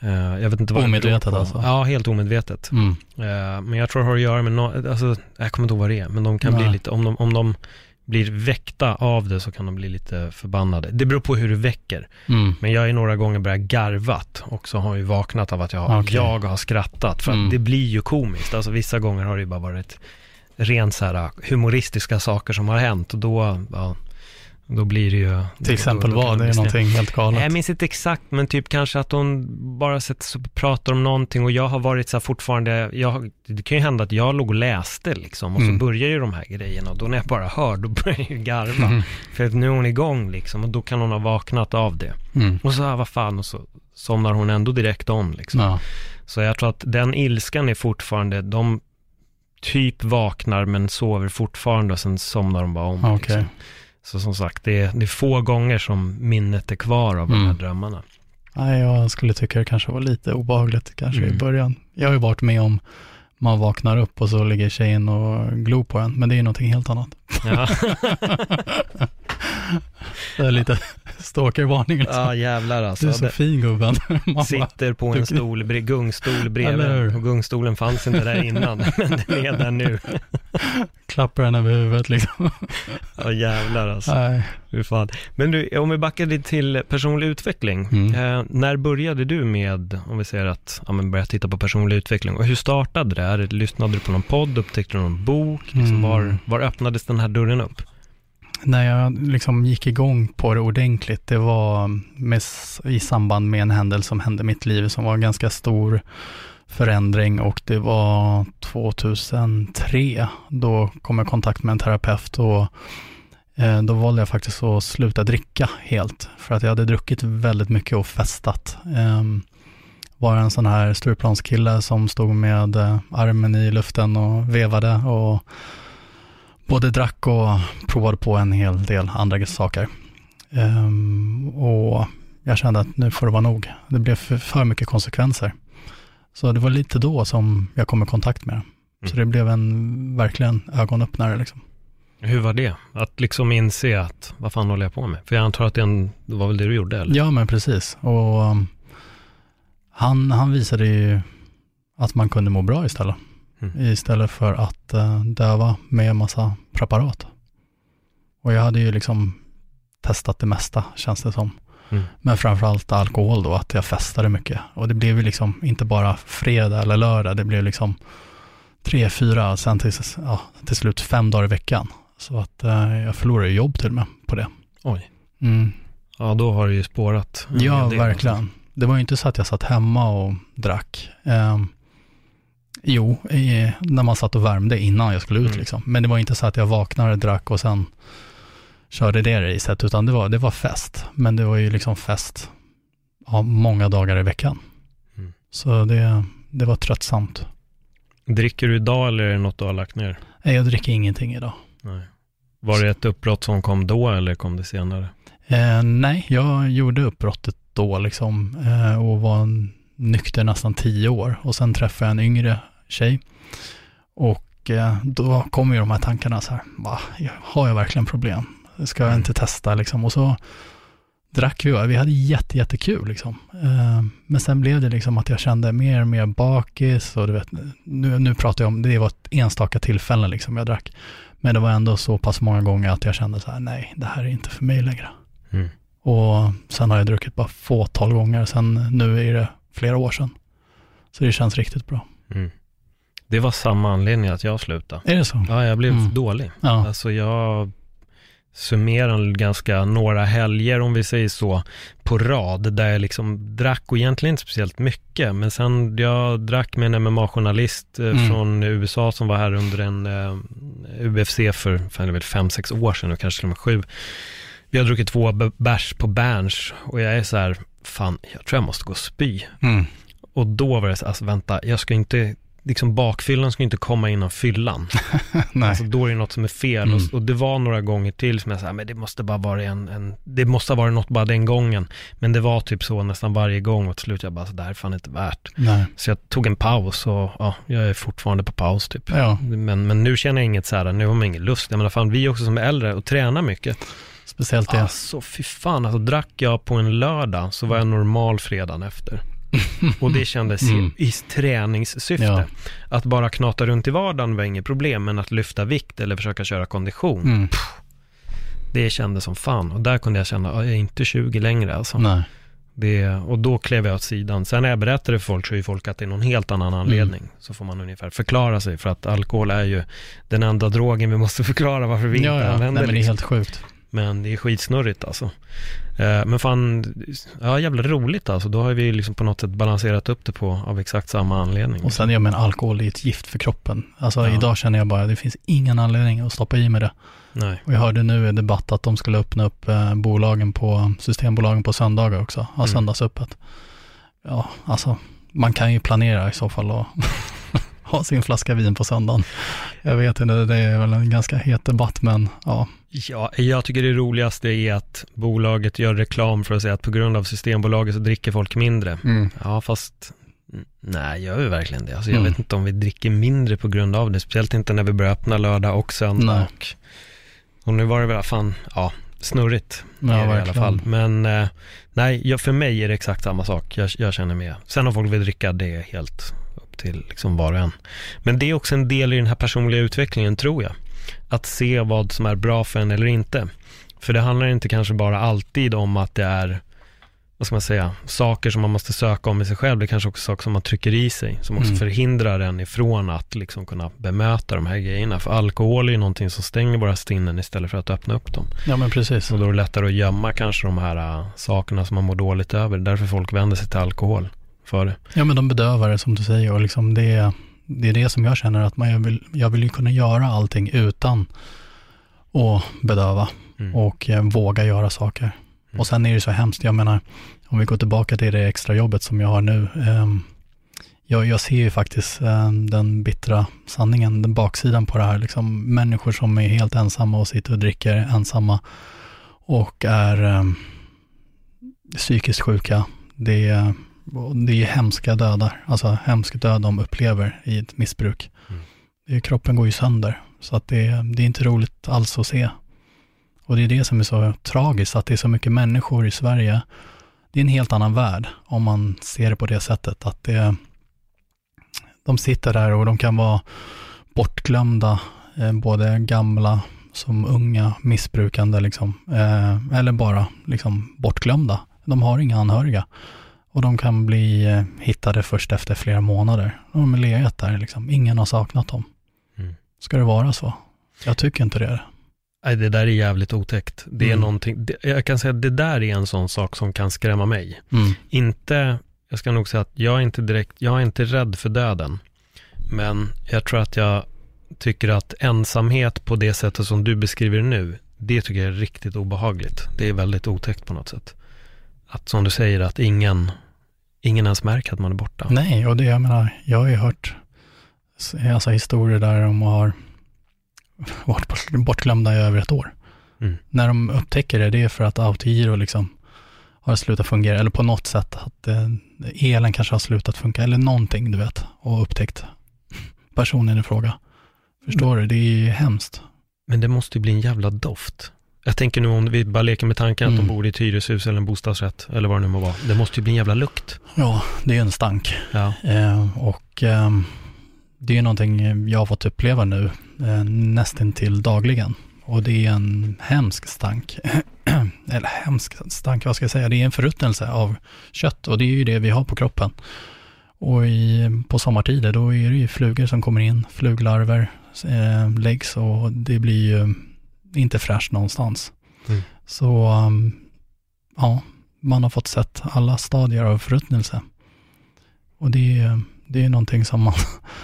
Eh, jag vet inte vad Omedvetet alltså? Ja, helt omedvetet. Mm. Eh, men jag tror det har att göra med, no- alltså, jag kommer inte ihåg vad det är, men de kan bli Nej. lite, om de, om de blir väckta av det så kan de bli lite förbannade. Det beror på hur du väcker. Mm. Men jag har ju några gånger börjat garvat och så har jag ju vaknat av att jag, har- Okej. jag har skrattat. För att Mm. det blir ju komiskt. Alltså vissa gånger har det ju bara varit rent så här humoristiska saker som har hänt och då, ja, då blir det ju... Till exempel då, då kan vad? Det är någonting helt galet. Jag minns inte exakt, men typ kanske att hon bara sätter sig och pratar om någonting och jag har varit så här fortfarande, jag, det kan ju hända att jag låg och läste liksom och Mm. så börjar ju de här grejerna och då när jag bara hör, då börjar jag ju garva. Mm. För att nu är hon igång liksom och då kan hon ha vaknat av det. Mm. Och så, ah, vad fan, och så somnar hon ändå direkt om liksom. Ja. Så jag tror att den ilskan är fortfarande, de typ vaknar men sover fortfarande och sen somnar de bara om. Okej. Liksom. Så som sagt, det är, det är få gånger som minnet är kvar av de här Mm. drömmarna. Nej, jag skulle tycka det kanske var lite obehagligt kanske Mm. i början. Jag har ju varit med om man vaknar upp och så ligger tjejen och glor på en, men det är ju någonting helt annat. Ja, [LAUGHS] [LAUGHS] Det är lite stalkervarning liksom. ja jävlar du alltså. är så Det fin gubben. [LAUGHS] Man sitter på en du- stol, gungstol bredvid. Och gungstolen fanns inte där innan, men den är där nu. klappar henne över huvudet liksom. Ja jävlar alltså. Nej. Hur fan. Men du, om vi backar lite till personlig utveckling. Mm. Eh, när började du med, om vi säger att, ja men börja titta på personlig utveckling och hur startade det? Är? Lyssnade du på någon podd, upptäckte du någon bok? Liksom, Mm. var, var öppnades den här dörren upp? När jag liksom gick igång på det ordentligt, det var med, i samband med en händelse som hände i mitt liv som var en ganska stor förändring och det var 2003. Då kom jag i kontakt med en terapeut och eh, då valde jag faktiskt att sluta dricka helt för att jag hade druckit väldigt mycket och festat. Var en sån här Stureplanskille som stod med eh, armen i luften och vevade och både drack och provade på en hel del andra saker. Ehm, och jag kände att nu får det vara nog. Det blev för, för mycket konsekvenser. Så det var lite då som jag kom i kontakt med det. Så Mm. det blev en verkligen ögonöppnare liksom. Hur var det? Att liksom inse att, vad fan håller jag på med? För jag antar att det, en, det var väl det du gjorde eller? Ja, men precis. Och um, han, han visade ju att man kunde må bra istället. Mm. Istället för att uh, döva med massa preparat. Och jag hade ju liksom testat det mesta, känns det som. Mm. Men framförallt alkohol då, att jag festade mycket. Och det blev ju liksom inte bara fredag eller lördag, det blev liksom tre, fyra, sen till, ja, till slut fem dagar i veckan. Så att eh, jag förlorade jobb till och med på det. Oj. Mm. Ja, då har det ju spårat. Ja, hel del. Det var ju inte så att jag satt hemma och drack. Ehm, jo, i, när man satt och värmde innan jag skulle ut Mm. liksom. Men det var inte så att jag vaknade, drack och sen körde det racet, utan det var, det var fest. Men det var ju liksom fest ja, många dagar i veckan. Mm. Så det, det var tröttsamt. Dricker du idag eller är det något du har lagt ner? Nej, Jag dricker ingenting idag. Nej. Var det ett uppbrott som kom då eller kom det senare? Eh, nej, jag gjorde uppbrottet då liksom eh, och var nykter nästan tio år och sen träffade jag en yngre tjej. Och eh, då kom ju de här tankarna så här, va, har jag verkligen problem? Ska jag inte testa liksom? Och så drack vi och vi hade jätte, jättekul liksom. Eh, men sen blev det liksom att jag kände mer och mer bakis och du vet, nu, nu pratar jag om, det var ett enstaka tillfälle liksom jag drack. Men det var ändå så pass många gånger att jag kände så här, nej, det här är inte för mig längre. Mm. Och sen har jag druckit bara fåtal gånger, sen nu är det flera år sedan. Så det känns riktigt bra. Mm. Det var samma anledning att jag slutade. Är det så? Ja, jag blev Mm. dålig. Ja. Alltså jag summerar ganska några helger, om vi säger så, på rad, där jag liksom drack, och egentligen inte speciellt mycket, men sen jag drack med en MMA-journalist eh, Mm. från USA som var här under en eh, UFC för, väl fem, sex år sedan, och kanske till och med sju. Vi har druckit två bärs på Berns, och jag är så här, fan, jag tror jag måste gå och spy. Mm. Och då var det så alltså vänta, jag ska inte, liksom bakfyllan ska inte komma innan fyllan. [LAUGHS] Nej. Alltså då är det något som är fel. Mm. Och, och det var några gånger till som jag sa, men det måste bara vara en, en, det måste ha varit något bara den gången. Men det var typ så nästan varje gång och till slut jag bara, så det här är fan inte värt. Nej. Så jag tog en paus och ja, jag är fortfarande på paus typ. Ja, Men, men nu känner jag inget så här, nu har man ingen lust. Jag menar fan, vi också som är äldre och tränar mycket. Speciellt det. Alltså fy fan, alltså drack jag på en lördag så var jag normal fredagen efter. [LAUGHS] Och det kändes Mm. i träningssyfte. Ja. Att bara knata runt i vardagen var inget problem, men att lyfta vikt eller försöka köra kondition, Mm. det kändes som fan. Och där kunde jag känna, "Ja, jag är inte 20 längre alltså. Nej. Det, och då klev jag åt sidan. Sen när jag berättar det för folk så är ju folk att det är någon helt annan anledning. Så får man ungefär förklara sig, för att alkohol är ju den enda drogen vi måste [LAUGHS] förklara varför vi Ja, inte ja. använder. Nej, men det är helt sjukt. Men det är skitsnurrigt alltså. Eh, Men fan, ja jävla roligt alltså. Då har vi liksom på något sätt balanserat upp det på av exakt samma anledning. Och sen, jag menar, alkohol är ett gift för kroppen. Alltså Ja. idag känner jag bara, det finns ingen anledning att stoppa i med det. Nej. Och jag hörde nu i debatt att de skulle öppna upp eh, bolagen på, systembolagen på söndagar också, ha Mm. söndagsöppet. Ja, alltså, man kan ju planera i så fall och [LAUGHS] ha sin flaska vin på söndagen. Jag vet inte, det är väl en ganska het debatt, men ja. Ja, jag tycker det roligaste är att bolaget gör reklam för att säga att på grund av Systembolaget så dricker folk mindre. Ja, fast mm, nej, gör vi verkligen det? Alltså, jag Mm. vet inte om vi dricker mindre på grund av det, speciellt inte när vi börjar öppna lördag och söndag. Nej. Och, och nu var det väl fan, ja, snurrigt Ja, är det i alla fall. Men eh, nej, för mig är det exakt samma sak. Jag, jag känner med. Sen om folk vill dricka, det är helt upp till liksom var och en. Men det är också en del i den här personliga utvecklingen, tror jag. Att se vad som är bra för en eller inte. För det handlar inte kanske bara alltid om att det är, vad ska man säga, saker som man måste söka om i sig själv. Det är kanske också saker som man trycker i sig, som också Mm. förhindrar en ifrån att liksom kunna bemöta de här grejerna. För alkohol är ju någonting som stänger våra sinnen istället för att öppna upp dem. Ja, men precis. Och då är det lättare att gömma kanske de här äh, sakerna som man mår dåligt över. Därför folk vänder sig till alkohol för det. Ja, men de bedövar det som du säger och liksom det, det är det som jag känner att man, jag, vill, jag vill ju kunna göra allting utan att bedöva Mm. och eh, våga göra saker. Och sen är det så hemskt, jag menar, om vi går tillbaka till det extra jobbet som jag har nu. ehm, jag, jag ser ju faktiskt eh, den bittra sanningen, den baksidan på det här. Liksom, människor som är helt ensamma och sitter och dricker ensamma och är ehm, psykiskt sjuka. Det är, och det är hemska dödar, alltså hemsk död de upplever i ett missbruk. Mm. Det, kroppen går ju sönder, så att det, det är inte roligt alls att se. Och det är det som är så tragiskt, att det är så mycket människor i Sverige. Det är en helt annan värld om man ser det på det sättet, att det, de sitter där och de kan vara bortglömda, eh, både gamla som unga missbrukande, liksom, eh, eller bara liksom, bortglömda. De har inga anhöriga och de kan bli eh, hittade först efter flera månader. De har legat där, liksom. ingen har saknat dem. Mm. Ska det vara så? Jag tycker inte det. Nej, det där är jävligt otäckt. Det är Mm. någonting, jag kan säga att det där är en sån sak som kan skrämma mig. Mm. Inte, jag ska nog säga att jag är inte direkt, jag är inte rädd för döden. Men jag tror att jag tycker att ensamhet på det sättet som du beskriver nu, det tycker jag är riktigt obehagligt. Det är väldigt otäckt på något sätt. Att som du säger, att ingen, ingen ens märker att man är borta. Nej, och det jag menar, jag har ju hört alltså, historier där de har [LAUGHS] varit bort- bortglömda i över ett år. Mm. När de upptäcker det, det är för att Autogiro liksom har slutat fungera, eller på något sätt att eh, elen kanske har slutat funka, eller någonting du vet, och upptäckt [LAUGHS] personen i fråga. Förstår du? Det är hemskt. Men det måste ju bli en jävla doft. Jag tänker nu om vi bara leker med tanken att Mm. de bor i ett hyreshus eller en bostadsrätt, eller vad det nu må vara. Det måste ju bli en jävla lukt. Ja, det är en stank. Ja. Eh, och eh, det är någonting jag har fått uppleva nu eh, nästan till dagligen. Och det är en hemsk stank. [CLEARS THROAT] Eller hemsk stank, vad ska jag säga? Det är en förruttnelse av kött och det är ju det vi har på kroppen. Och i, på sommartider då är det ju flugor som kommer in, fluglarver eh, läggs och det blir ju inte fräscht någonstans. Mm. Så um, ja, man har fått sett alla stadier av förruttnelse. Och det är, det är någonting som man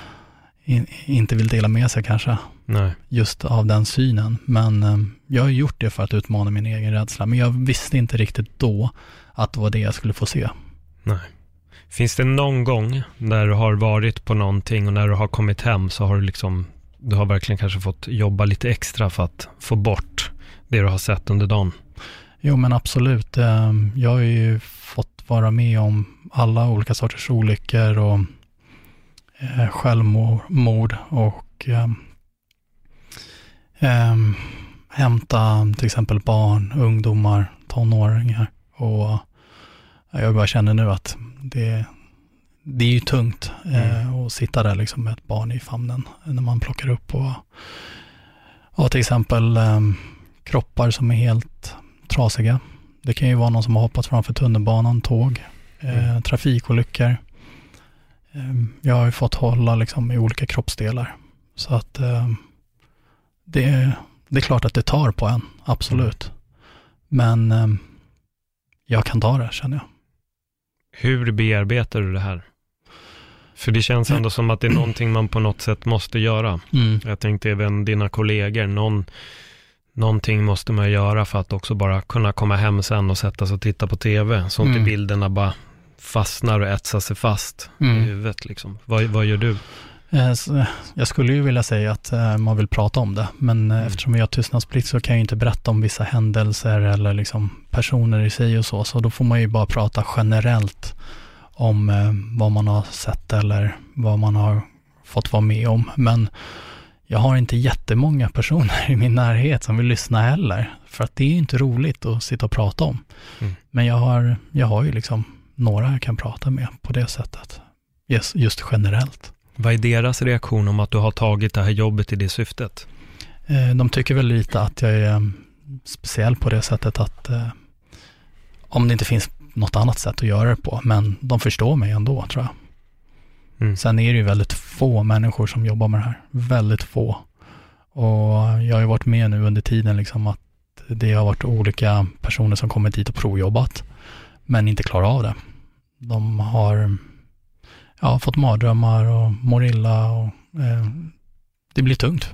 [LAUGHS] in, inte vill dela med sig kanske, Nej. just av den synen. Men eh, jag har gjort det för att utmana min egen rädsla. Men jag visste inte riktigt då att det var det jag skulle få se. Nej. Finns det någon gång när du har varit på någonting och när du har kommit hem så har du liksom, du har verkligen kanske fått jobba lite extra för att få bort det du har sett under dagen? Jo men absolut. Ehm, jag har ju fått vara med om alla olika sorters olyckor och eh, självmord och ehm, ehm, hämta till exempel barn, ungdomar, tonåringar. Och jag bara känner nu att det, det är ju tungt eh, att sitta där liksom med ett barn i famnen när man plockar upp och, och till exempel eh, kroppar som är helt trasiga. Det kan ju vara någon som har hoppat framför tunnelbanan, tåg, eh, Mm. trafikolyckor. Eh, jag har ju fått hålla liksom i olika kroppsdelar. Så att eh, det, det är klart att det tar på en, absolut. Men eh, jag kan ta det, känner jag. Hur bearbetar du det här? För det känns ändå som att det är någonting man på något sätt måste göra. Mm. Jag tänkte även dina kollegor, någon, någonting måste man göra för att också bara kunna komma hem sen och sätta sig och titta på tv. Så inte Mm. bilderna bara fastnar och etsar sig fast i Mm. huvudet. Liksom. Vad, vad gör du? Eh, Jag skulle ju vilja säga att eh, man vill prata om det, men eh, Mm. eftersom vi har tystnadsplikt så kan jag inte berätta om vissa händelser eller liksom personer i sig och så, så då får man ju bara prata generellt om eh, vad man har sett eller vad man har fått vara med om. Men jag har inte jättemånga personer [LAUGHS] i min närhet som vill lyssna heller, för att det är inte roligt att sitta och prata om. Mm. Men jag har, jag har ju liksom några jag kan prata med på det sättet, just, just generellt. Vad är deras reaktion om att du har tagit det här jobbet i det syftet? Eh, De tycker väl lite att jag är eh, speciell på det sättet att eh, om det inte finns något annat sätt att göra det på, men de förstår mig ändå tror jag. Mm. Sen är det ju väldigt få människor som jobbar med det här, väldigt få. Och jag har ju varit med nu under tiden liksom att det har varit olika personer som kommit dit och provjobbat, men inte klarar av det. De har ja, fått mardrömmar och mår illa och eh, det blir tungt.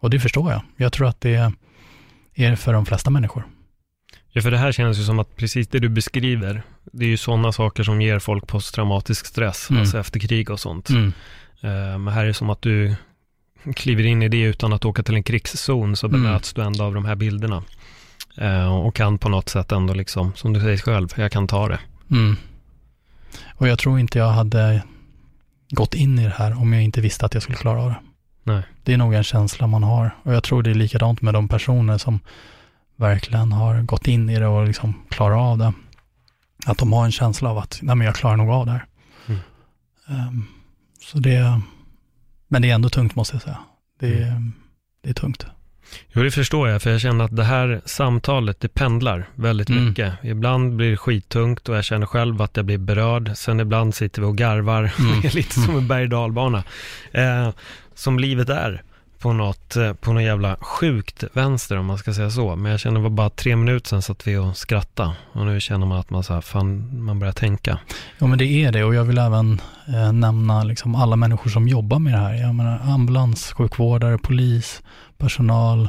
Och det förstår jag. Jag tror att det är för de flesta människor. Ja, för det här känns ju som att precis det du beskriver, det är ju sådana saker som ger folk posttraumatisk stress, Mm. alltså efter krig och sånt. Mm. Eh, Men här är det som att du kliver in i det utan att åka till en krigszon, så Mm. bemöts du ändå av de här bilderna. Eh, Och kan på något sätt ändå liksom, som du säger själv, jag kan ta det. Mm. Och jag tror inte jag hade gått in i det här om jag inte visste att jag skulle klara av det. Nej. Det är nog en känsla man har. Och jag tror det är likadant med de personer som verkligen har gått in i det och liksom klarar av det. Att de har en känsla av att, nej men jag klarar nog av det här. Mm. Ehm, så det, men det är ändå tungt måste jag säga. Det är, det är tungt. Jo, det förstår jag, för jag känner att det här samtalet, det pendlar väldigt Mm. mycket. Ibland blir det skittungt och jag känner själv att jag blir berörd. Sen ibland sitter vi och garvar, Mm. [LAUGHS] lite som en berg och. Eh, som livet är på något, eh, på något jävla sjukt vänster om man ska säga så. Men jag känner det var bara tre minuter sedan satt vi och skrattade. Och nu känner man att man så här, fan, man börjar tänka. Ja men det är det och jag vill även eh, nämna liksom alla människor som jobbar med det här. Jag menar ambulans, sjukvårdare, polis, personal,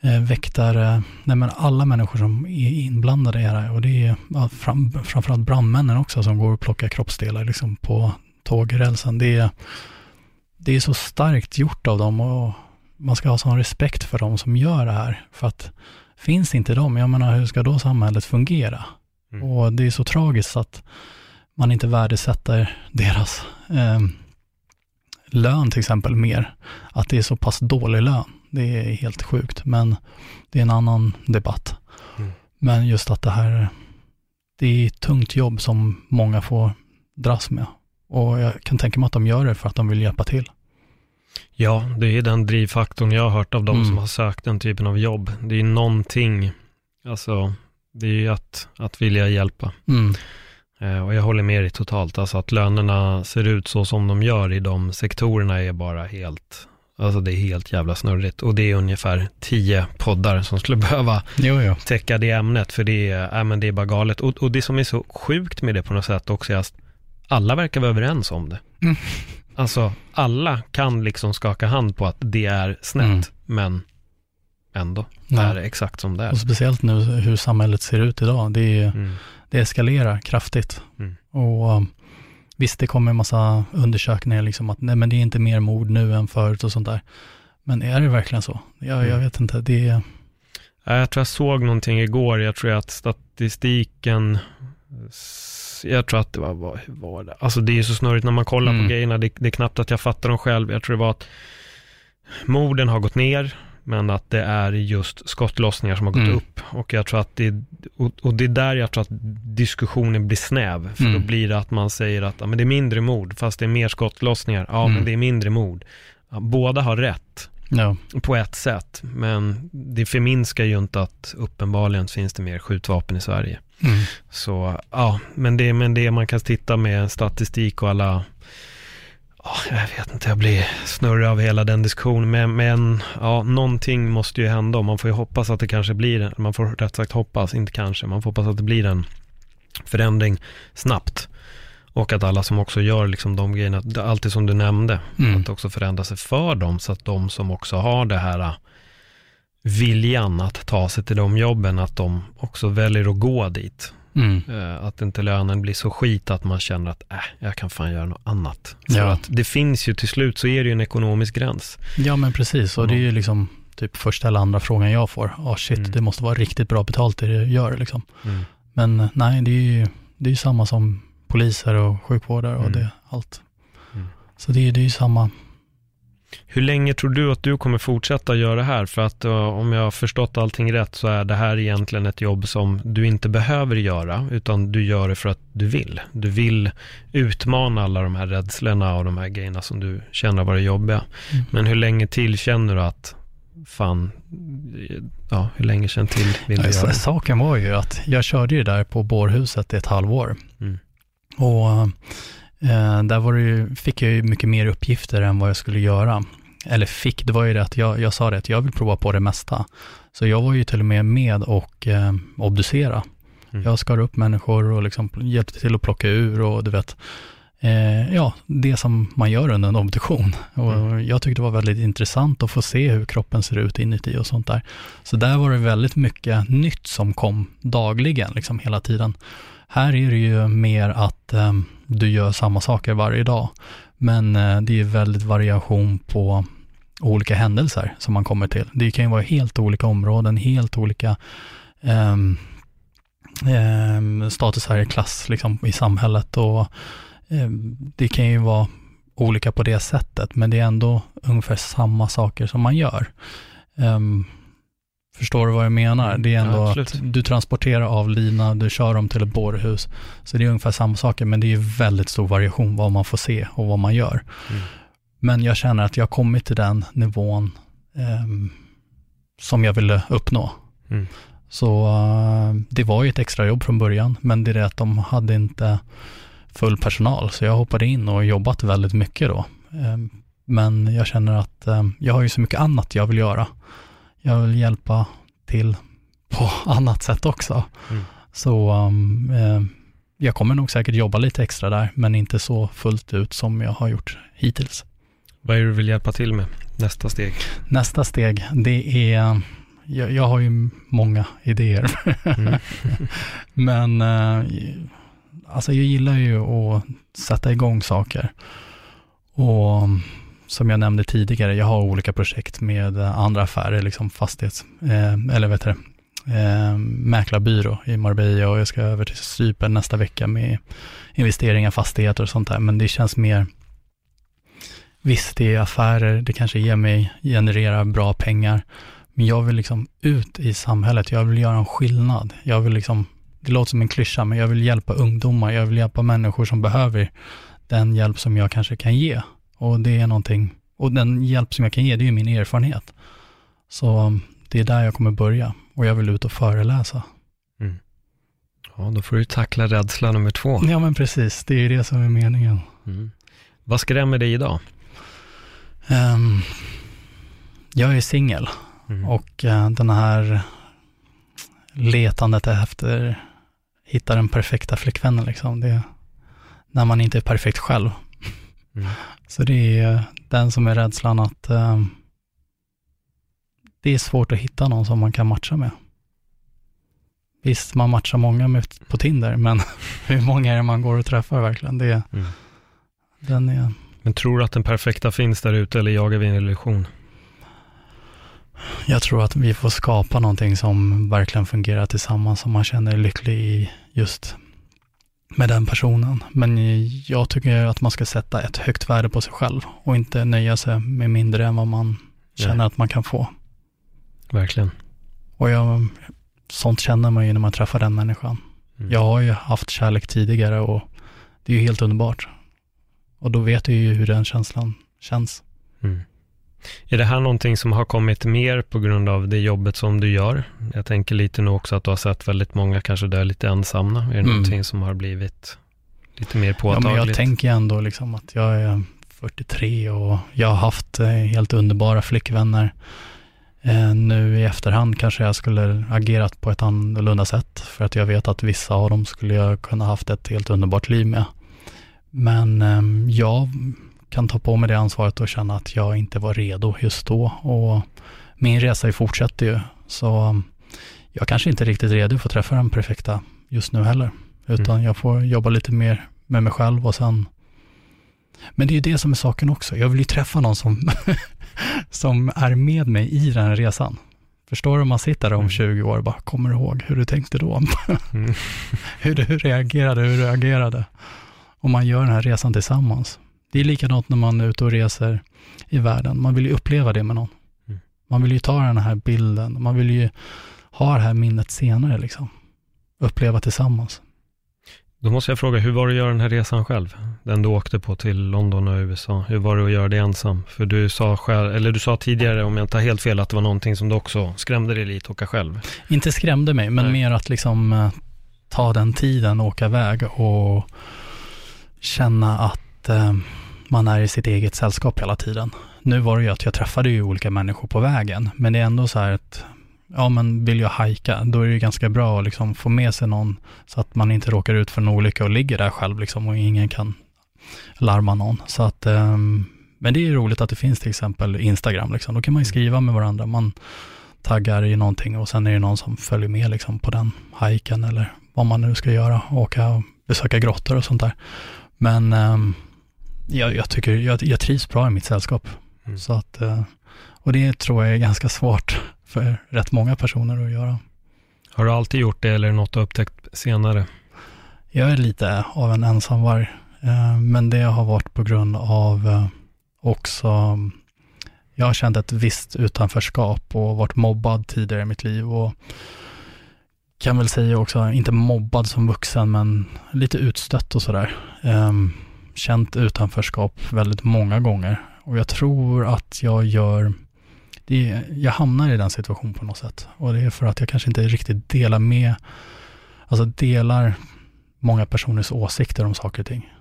eh, väktare, nej men alla människor som är inblandade i det här. Och det är ja, fram, framförallt brandmännen också som går och plockar kroppsdelar liksom på tågrälsen. Det är, det är så starkt gjort av dem och man ska ha sån respekt för dem som gör det här. För att finns inte de, jag menar hur ska då samhället fungera? Mm. Och det är så tragiskt att man inte värdesätter deras eh, lön till exempel mer. Att det är så pass dålig lön. Det är helt sjukt, men det är en annan debatt. Mm. Men just att det här, det är tungt jobb som många får dras med. Och jag kan tänka mig att de gör det för att de vill hjälpa till. Ja, det är den drivfaktorn jag har hört av de Mm. som har sökt den typen av jobb. Det är någonting, alltså, det är ju att, att vilja hjälpa. Mm. Eh, och jag håller med dig totalt, alltså att lönerna ser ut så som de gör i de sektorerna är bara helt, alltså det är helt jävla snurrigt. Och det är ungefär tio poddar som skulle [LAUGHS] behöva Jo, jo. täcka det ämnet, för det är, äh, men det är bara galet. Och, och det som är så sjukt med det på något sätt också är att alla verkar vara överens om det. Mm. Alltså, alla kan liksom skaka hand på att det är snett, Mm. men ändå Ja. är det exakt som det är. Och speciellt nu hur samhället ser ut idag. Det, är, Mm. det eskalerar kraftigt. Mm. Och um, visst, det kommer en massa undersökningar liksom att nej, men det är inte mer mord nu än förut och sånt där. Men är det verkligen så? Jag, jag Mm. vet inte. Det är, Ja, Jag tror jag såg någonting igår, jag tror att statistiken, jag tror att det var, vad var det? Alltså det är så snurrigt när man kollar Mm. på grejerna, det, det är knappt att jag fattar dem själv. Jag tror det var att morden har gått ner, men att det är just skottlossningar som har gått Mm. upp. Och jag tror att det, och, och det är där jag tror att diskussionen blir snäv. För Mm. då blir det att man säger att ja, men det är mindre mord, fast det är mer skottlossningar. Ja, Mm. men det är mindre mord. Ja, båda har rätt ja, på ett sätt, men det förminskar ju inte att uppenbarligen finns det mer skjutvapen i Sverige. mm. Så ja, men det, men det man kan titta med statistik och alla, ja, jag vet inte, jag blir snurrig av hela den diskussionen, men, men ja, någonting måste ju hända och man får ju hoppas att det kanske blir, en- man får rätt sagt hoppas, inte kanske, man får hoppas att det blir en förändring snabbt. Och att alla som också gör liksom de grejerna, allt det som du nämnde, Mm. att också förändra sig för dem, så att de som också har det här äh, viljan att ta sig till de jobben, att de också väljer att gå dit. Mm. Eh, Att inte lönen blir så skit att man känner att äh, jag kan fan göra något annat. För Ja. att det finns ju till slut så är det ju en ekonomisk gräns. ja, men precis. Och det är ju liksom typ första eller andra frågan jag får. Ja, shit, Mm. det måste vara riktigt bra betalt det du gör liksom. Mm. Men nej, det är ju det är samma som poliser och sjukvårdare och Mm. det, allt. Mm. Så det, det är ju samma. Hur länge tror du att du kommer fortsätta göra det här? För att eh, om jag har förstått allting rätt så är det här egentligen ett jobb som du inte behöver göra, utan du gör det för att du vill. Du vill utmana alla de här rädslorna och de här grejerna som du känner varit jobbiga. Mm. Men hur länge till känner du att, fan, ja, hur länge känn till vill du Ja, göra det? Saken var ju att jag körde ju där på bårhuset i ett halvår. Mm. Och eh, där var det ju, fick jag ju mycket mer uppgifter än vad jag skulle göra. Eller fick, det var ju det att jag, jag sa det att jag vill prova på det mesta. Så jag var ju till och med med och eh, obducera. Mm. Jag skar upp människor och liksom hjälpte till att plocka ur och du vet, eh, ja, det som man gör under en obduktion. Och Mm. jag tyckte det var väldigt intressant att få se hur kroppen ser ut inuti och sånt där. Så där var det väldigt mycket nytt som kom dagligen, liksom hela tiden. Här är det ju mer att eh, du gör samma saker varje dag, men eh, det är väldigt variation på olika händelser som man kommer till. Det kan ju vara helt olika områden, helt olika ehm, ehm status här i klass liksom, i samhället och ehm, det kan ju vara olika på det sättet, men det är ändå ungefär samma saker som man gör. Ehm, förstår du vad jag menar? Det är ändå Ja, att du transporterar av lina, du kör dem till ett bårhus, så det är ungefär samma saker, men det är väldigt stor variation vad man får se och vad man gör. Mm. Men jag känner att jag har kommit till den nivån ehm, som jag ville uppnå. Mm. Så eh, det var ju ett extra jobb från början, men det är det att de hade inte full personal, så jag hoppade in och jobbat väldigt mycket då. Ehm, Men jag känner att ehm, jag har ju så mycket annat jag vill göra. Jag vill hjälpa till på [LAUGHS] annat sätt också. Mm. Så um, eh, jag kommer nog säkert jobba lite extra där, men inte så fullt ut som jag har gjort hittills. Vad är det du vill hjälpa till med? Nästa steg? Nästa steg, det är, jag, jag har ju många idéer, Mm. [LAUGHS] [LAUGHS] men eh, alltså jag gillar ju att sätta igång saker. Och som jag nämnde tidigare, jag har olika projekt med andra affärer, liksom fastighets, eh, eller vet du, eh, mäklarbyrå i Marbella och jag ska över till Cypern nästa vecka med investeringar, fastigheter och sånt där. Men det känns mer, visst det är affärer, det kanske ger mig, genererar bra pengar. Men jag vill liksom ut i samhället, jag vill göra en skillnad. Jag vill liksom, det låter som en klyscha, men jag vill hjälpa ungdomar, jag vill hjälpa människor som behöver den hjälp som jag kanske kan ge. Och det är någonting, och den hjälp som jag kan ge, det är ju min erfarenhet. Så det är där jag kommer börja och jag vill ut och föreläsa. Mm. Ja, då får du tackla rädsla nummer två. Ja, men precis. Det är det som är meningen. Mm. Vad skrämmer dig idag? Um, jag är singel mm. och uh, den här letandet efter, hitta den perfekta flickvännen liksom, det, när man inte är perfekt själv. Mm. Så det är den som är rädslan att um, det är svårt att hitta någon som man kan matcha med. Visst, man matchar många med, på Tinder, men [LAUGHS] hur många är det man går och träffar verkligen? Det, mm. den är... Men tror du att den perfekta finns där ute eller jagar vi en illusion? Jag tror att vi får skapa någonting som verkligen fungerar tillsammans, som man känner lycklig i just med den personen. Men jag tycker att man ska sätta ett högt värde på sig själv och inte nöja sig med mindre än vad man känner Nej. att man kan få. Verkligen. Och jag, sånt känner man ju när man träffar den människan. Mm. Jag har ju haft kärlek tidigare och det är ju helt underbart. Och då vet du ju hur den känslan känns. Mm. Är det här någonting som har kommit mer på grund av det jobbet som du gör? Jag tänker lite nu också att du har sett väldigt många kanske där lite ensamma. Är det mm. någonting som har blivit lite mer påtagligt? Ja, men jag tänker ändå liksom att jag är 43 och jag har haft eh, helt underbara flickvänner. Eh, nu i efterhand kanske jag skulle agerat på ett annorlunda sätt för att jag vet att vissa av dem skulle jag kunna haft ett helt underbart liv med. Men eh, jag kan ta på mig det ansvaret och känna att jag inte var redo just då och min resa fortsätter ju. Så jag kanske inte är riktigt redo för att träffa den perfekta just nu heller, utan mm. jag får jobba lite mer med mig själv och sen men det är ju det som är saken också. Jag vill ju träffa någon som [LAUGHS] som är med mig i den resan. Förstår du om man sitter där om 20 mm. år och bara kommer ihåg hur du tänkte då? [LAUGHS] mm. hur du reagerade, hur du agerade. Och man gör den här resan tillsammans. Det är likadant när man är ute och reser i världen. Man vill ju uppleva det med någon. Mm. Man vill ju ta den här bilden, man vill ju ha det här minnet senare liksom. Uppleva tillsammans. Då måste jag fråga, hur var det att göra den här resan själv? Den du åkte på till London och USA. Hur var det att göra det ensam? För du sa själv, eller du sa tidigare, om jag inte har helt fel, att det var någonting som du också skrämde dig lite, åka själv. Inte skrämde mig, men Nej. mer att liksom uh, ta den tiden, åka iväg och känna att uh, man är i sitt eget sällskap hela tiden. Nu var det ju att jag träffade ju olika människor på vägen, men det är ändå så här att ja men vill jag hajka, då är det ganska bra att liksom få med sig någon så att man inte råkar ut för en olycka och ligger där själv liksom och ingen kan larma någon. Så att, um, men det är roligt att det finns till exempel Instagram, liksom. då kan man ju skriva med varandra, man taggar i någonting och sen är det någon som följer med liksom på den hajken eller vad man nu ska göra, åka och besöka grottor och sånt där. Men um, jag, jag, tycker, jag, jag trivs bra i mitt sällskap. Mm. Så att, uh, och det tror jag är ganska svårt för rätt många personer att göra. Har du alltid gjort det eller något du upptäckt senare? Jag är lite av en ensamvarg, eh, men det har varit på grund av eh, också, jag har känt ett visst utanförskap och varit mobbad tidigare i mitt liv och kan väl säga också, inte mobbad som vuxen, men lite utstött och sådär. Känt utanförskap väldigt många gånger och jag tror att jag gör det, jag hamnar i den situationen på något sätt. Och det är för att jag kanske inte riktigt delar med, alltså delar många personers åsikter om saker och ting.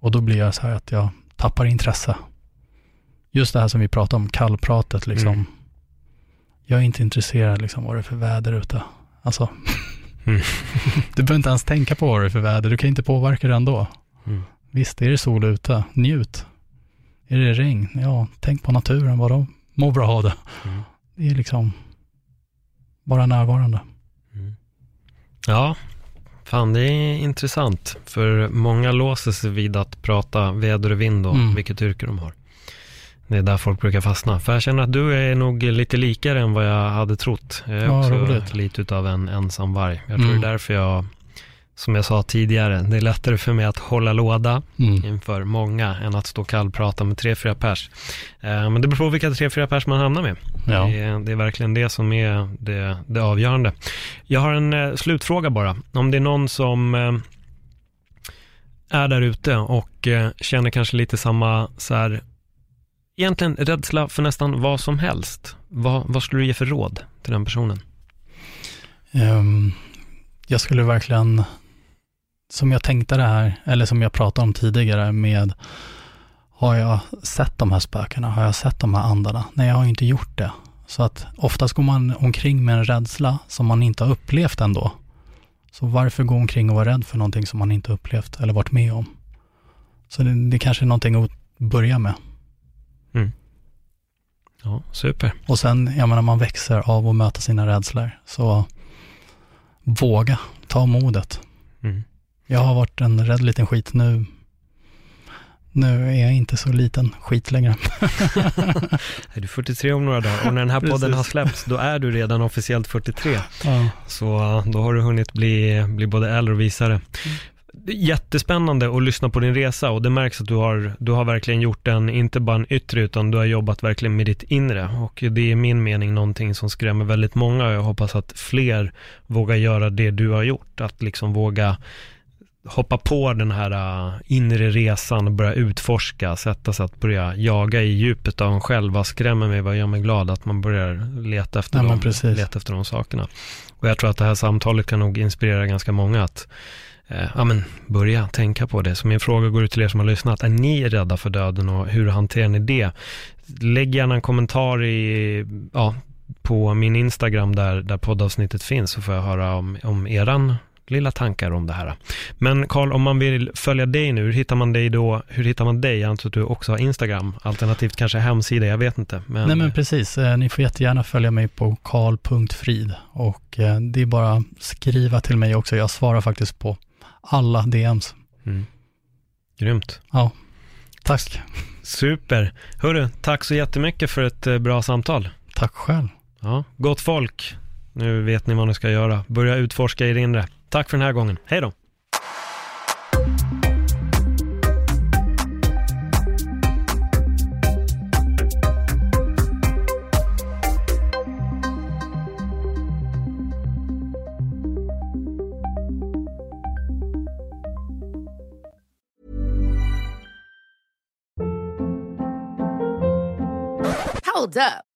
Och då blir jag så här att jag tappar intresse. Just det här som vi pratade om, kallpratet liksom. Mm. Jag är inte intresserad liksom vad det är för väder ute. Alltså, mm. [LAUGHS] du behöver inte ens tänka på vad det är för väder, du kan inte påverka det ändå. Mm. Visst, är det sol ute, njut. Är det regn, ja, tänk på naturen, vadå? må bra av det. Mm. Det är liksom bara närvarande. Mm. Ja, fan det är intressant. För många låser sig vid att prata väder och vind och mm. vilket yrke de har. Det är där folk brukar fastna. För jag känner att du är nog lite likare än vad jag hade trott. Jag är Ja, också roligt. lite utav en ensam varg. Jag tror Mm. det är därför jag, som jag sa tidigare, det är lättare för mig att hålla låda Mm. inför många än att stå kallprata med tre, fyra pers. Eh, men det beror på vilka tre, fyra pers man hamnar med. Ja. Det, är, det är verkligen det som är det, det avgörande. Jag har en eh, slutfråga bara. Om det är någon som eh, är där ute och känner kanske lite samma, så här, egentligen rädsla för nästan vad som helst. Vad, vad skulle du ge för råd till den personen? Ehm, jag skulle verkligen, som jag tänkte det här, eller som jag pratade om tidigare med, har jag sett de här spökena? Har jag sett de här andarna? Nej, jag har inte gjort det. Så att oftast går man omkring med en rädsla som man inte har upplevt ändå. Så varför gå omkring och vara rädd för någonting som man inte upplevt eller varit med om? Så det, det kanske är någonting att börja med. Ja, super. Och sen, jag menar, man växer av att möta sina rädslor. Så våga, ta modet. Jag har varit en rädd liten skit nu. Nu är jag inte så liten skit längre. [LAUGHS] Är du 43 om några dagar och när den här podden Precis. har släppts, då är du redan officiellt 43. Ja. Så då har du hunnit bli, bli både äldre och visare. Jättespännande att lyssna på din resa och det märks att du har, du har verkligen gjort den, inte bara en yttre, utan du har jobbat verkligen med ditt inre. Och det är i min mening någonting som skrämmer väldigt många och jag hoppas att fler vågar göra det du har gjort. Att liksom våga hoppa på den här uh, inre resan och börja utforska, sätta sig att börja jaga i djupet av en själv. Vad skrämmer mig, vad gör mig glad? Att man börjar leta efter, Ja, precis. leta efter de sakerna. Och jag tror att det här samtalet kan nog inspirera ganska många att eh, ja, men börja tänka på det. Så min fråga går ut till er som har lyssnat. Är ni rädda för döden och hur hanterar ni det? Lägg gärna en kommentar i, ja, på min Instagram där, där poddavsnittet finns så får jag höra om, om eran lilla tankar om det här. Men Karl, om man vill följa dig nu, hur hittar man dig då? Hur hittar man dig? Jag antar att du också har Instagram, alternativt kanske hemsida, jag vet inte. Men, Nej men precis, Eh, ni får jättegärna följa mig på karl.frid och eh, det är bara att skriva till mig också. Jag svarar faktiskt på alla DMs. mm. Grymt. Tack. Super. Hörru, tack så jättemycket för ett eh, bra samtal. Tack själv. Ja, gott folk. Nu vet ni vad ni ska göra. Börja utforska er inre. Tack för den här gången. Hej då. Hold up.